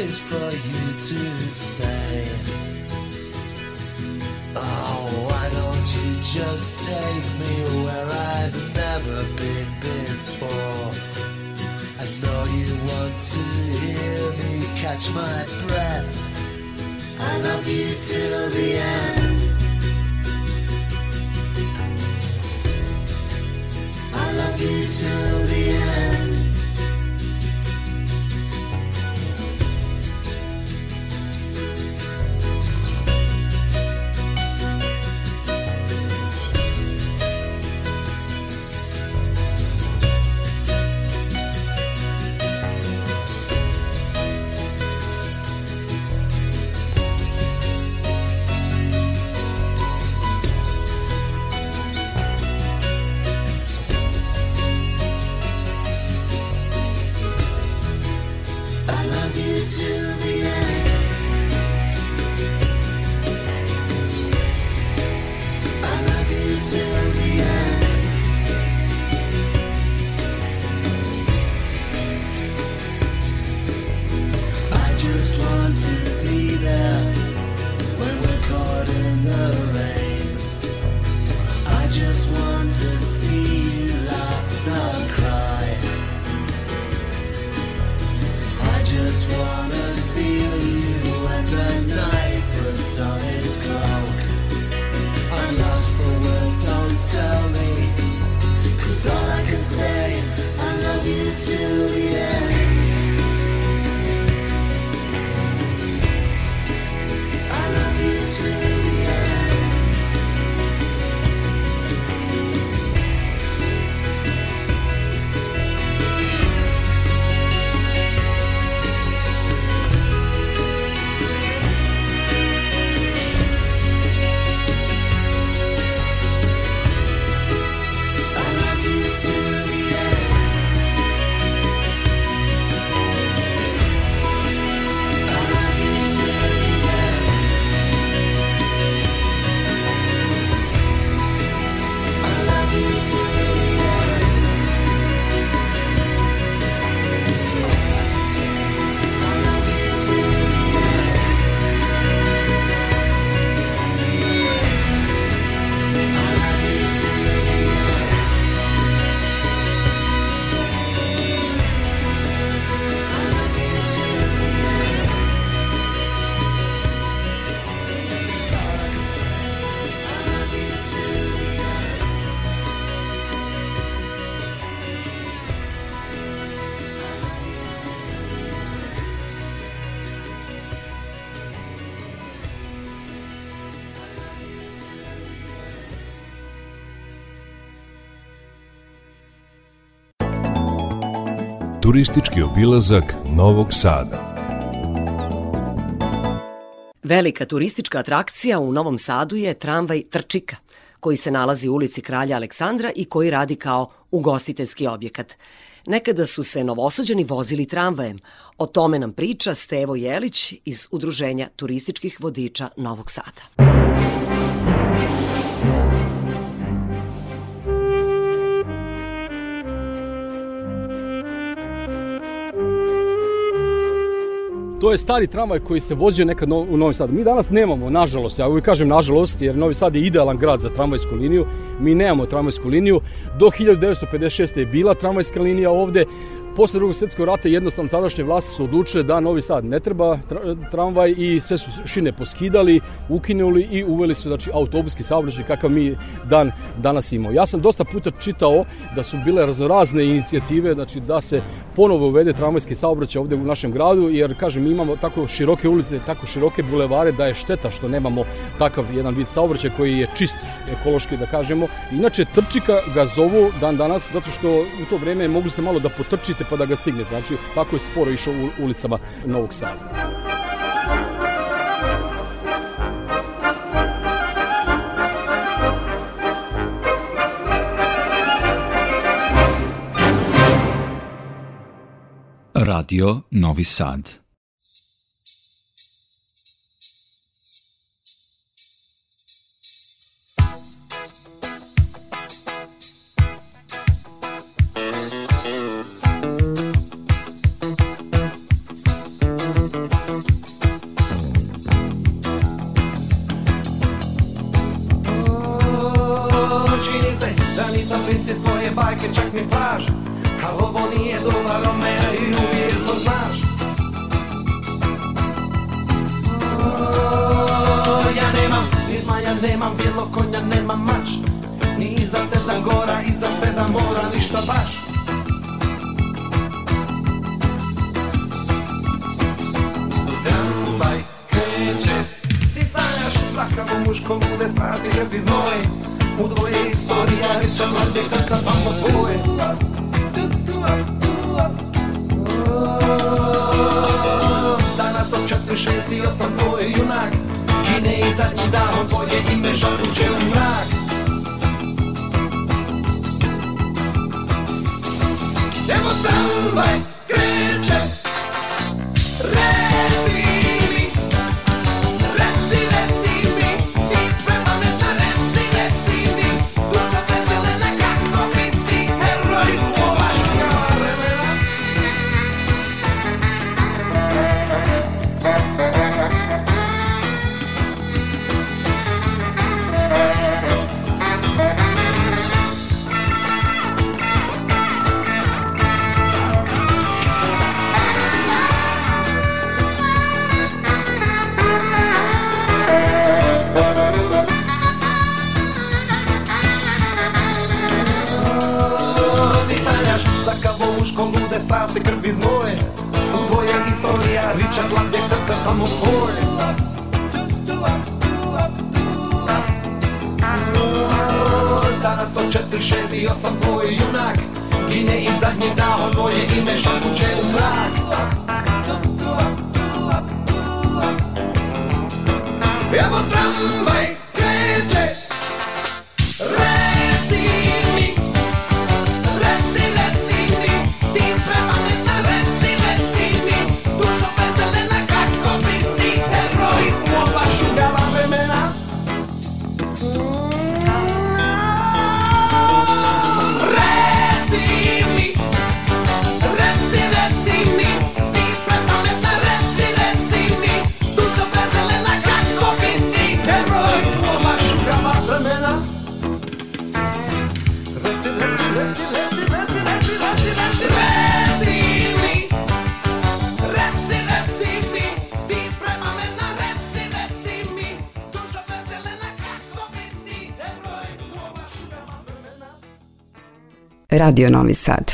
is for you to say, Oh, why don't you just take me where I've never been before? I know you want to hear me catch my breath. I love you till the end. do till the end. Turistički obilazak Novog Sada. Velika turistička atrakcija u Novom Sadu je tramvaj Trčika, koji se nalazi u ulici Kralja Aleksandra i koji radi kao ugostiteljski objekat. Nekada su se novosađani vozili tramvajem. O tome nam priča Stevo Jelić iz Udruženja turističkih vodiča Novog Sada. To je stari tramvaj koji se vozio nekad no- u Novi Sad. Mi danas nemamo, nažalost, ja uvijek kažem nažalost, jer Novi Sad je idealan grad za tramvajsku liniju. Mi nemamo tramvajsku liniju. Do 1956. je bila tramvajska linija ovde. Posle drugog svjetskog rata jednostavno tadašnje vlasti su odlučile da Novi Sad ne treba tra- tramvaj i sve su šine poskidali, ukinuli i uveli su znači, autobuski saobraćaj kakav mi dan danas imamo. Ja sam dosta puta čitao da su bile raznorazne inicijative znači, da se ponovo uvede tramvajski saobraćaj ovde u našem gradu, jer kažem, mi imamo tako široke ulice, tako široke bulevare da je šteta što nemamo takav jedan vid saobraćaja koji je čist ekološki da kažemo. Inače Trčika ga zovu dan danas zato što u to vreme mogli ste malo da potrčite pa da ga stignete. Znači tako je sporo išao u ulicama Novog Sada. Radio Novi Sad. Bajke, čak ni plaž A ovo nije dobar Romeo i uvijek to znaš. O, Ja nemam ni zmaja, nemam bijelo konja, nemam mač. Ni iza sedam gora, iza sedam mora, ništa baš. Tramvaj kreće. Ti sanjaš plakavo muško lude strasti žepi znoj U dvoje istorija riča mladih srca samo tvoje Danas od četiri, šest i osam tvoj junak Kine i zadnji dan tvoje ime žaruće u mrak Evo Radio Novi Sad.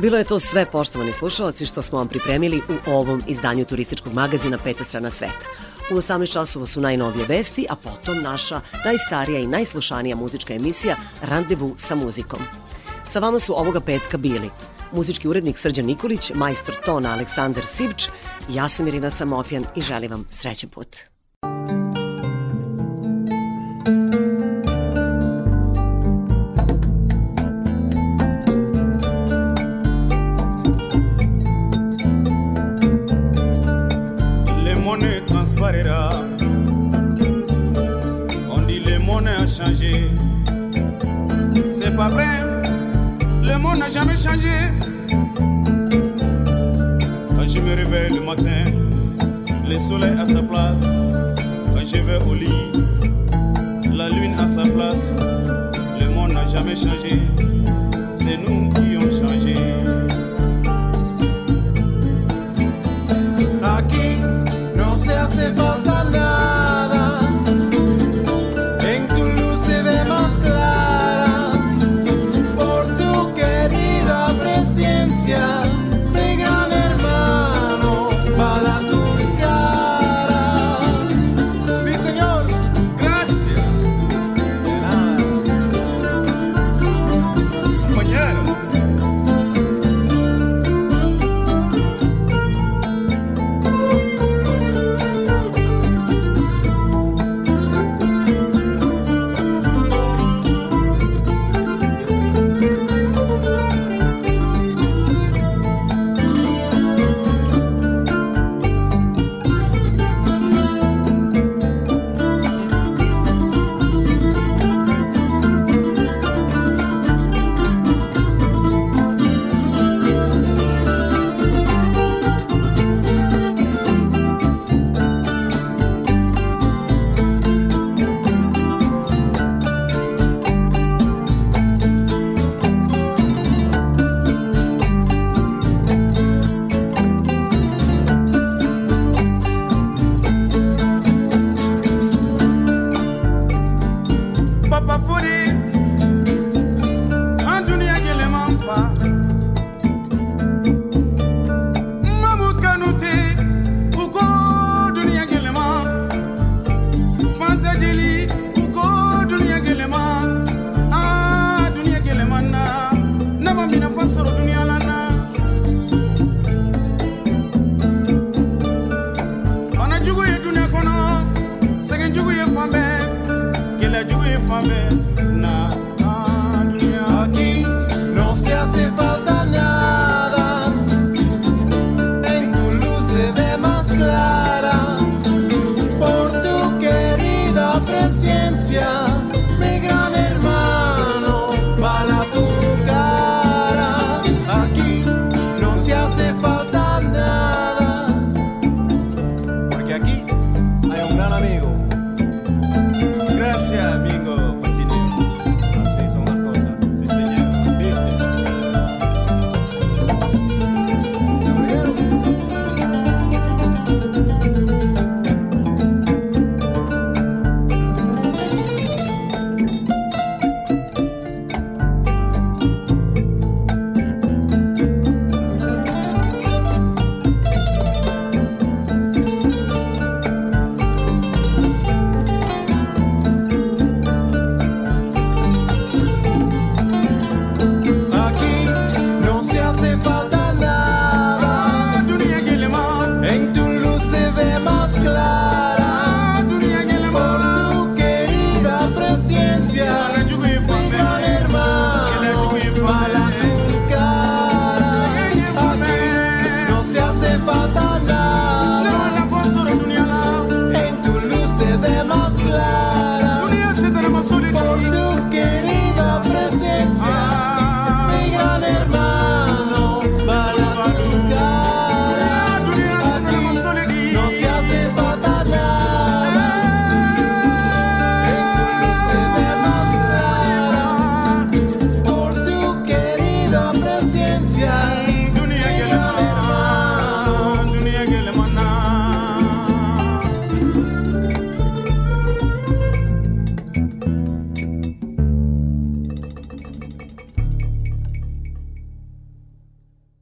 Bilo je to sve, poštovani slušalci, što smo vam pripremili u ovom izdanju turističkog magazina Peta strana sveta. U 18 časova su najnovije vesti, a potom naša najstarija i najslušanija muzička emisija Randevu sa muzikom. Sa vama su ovoga petka bili muzički urednik Srđan Nikolić, majstor tona Aleksandar Sivč, ja sam Irina Samofjan i želim vam srećen put. longe.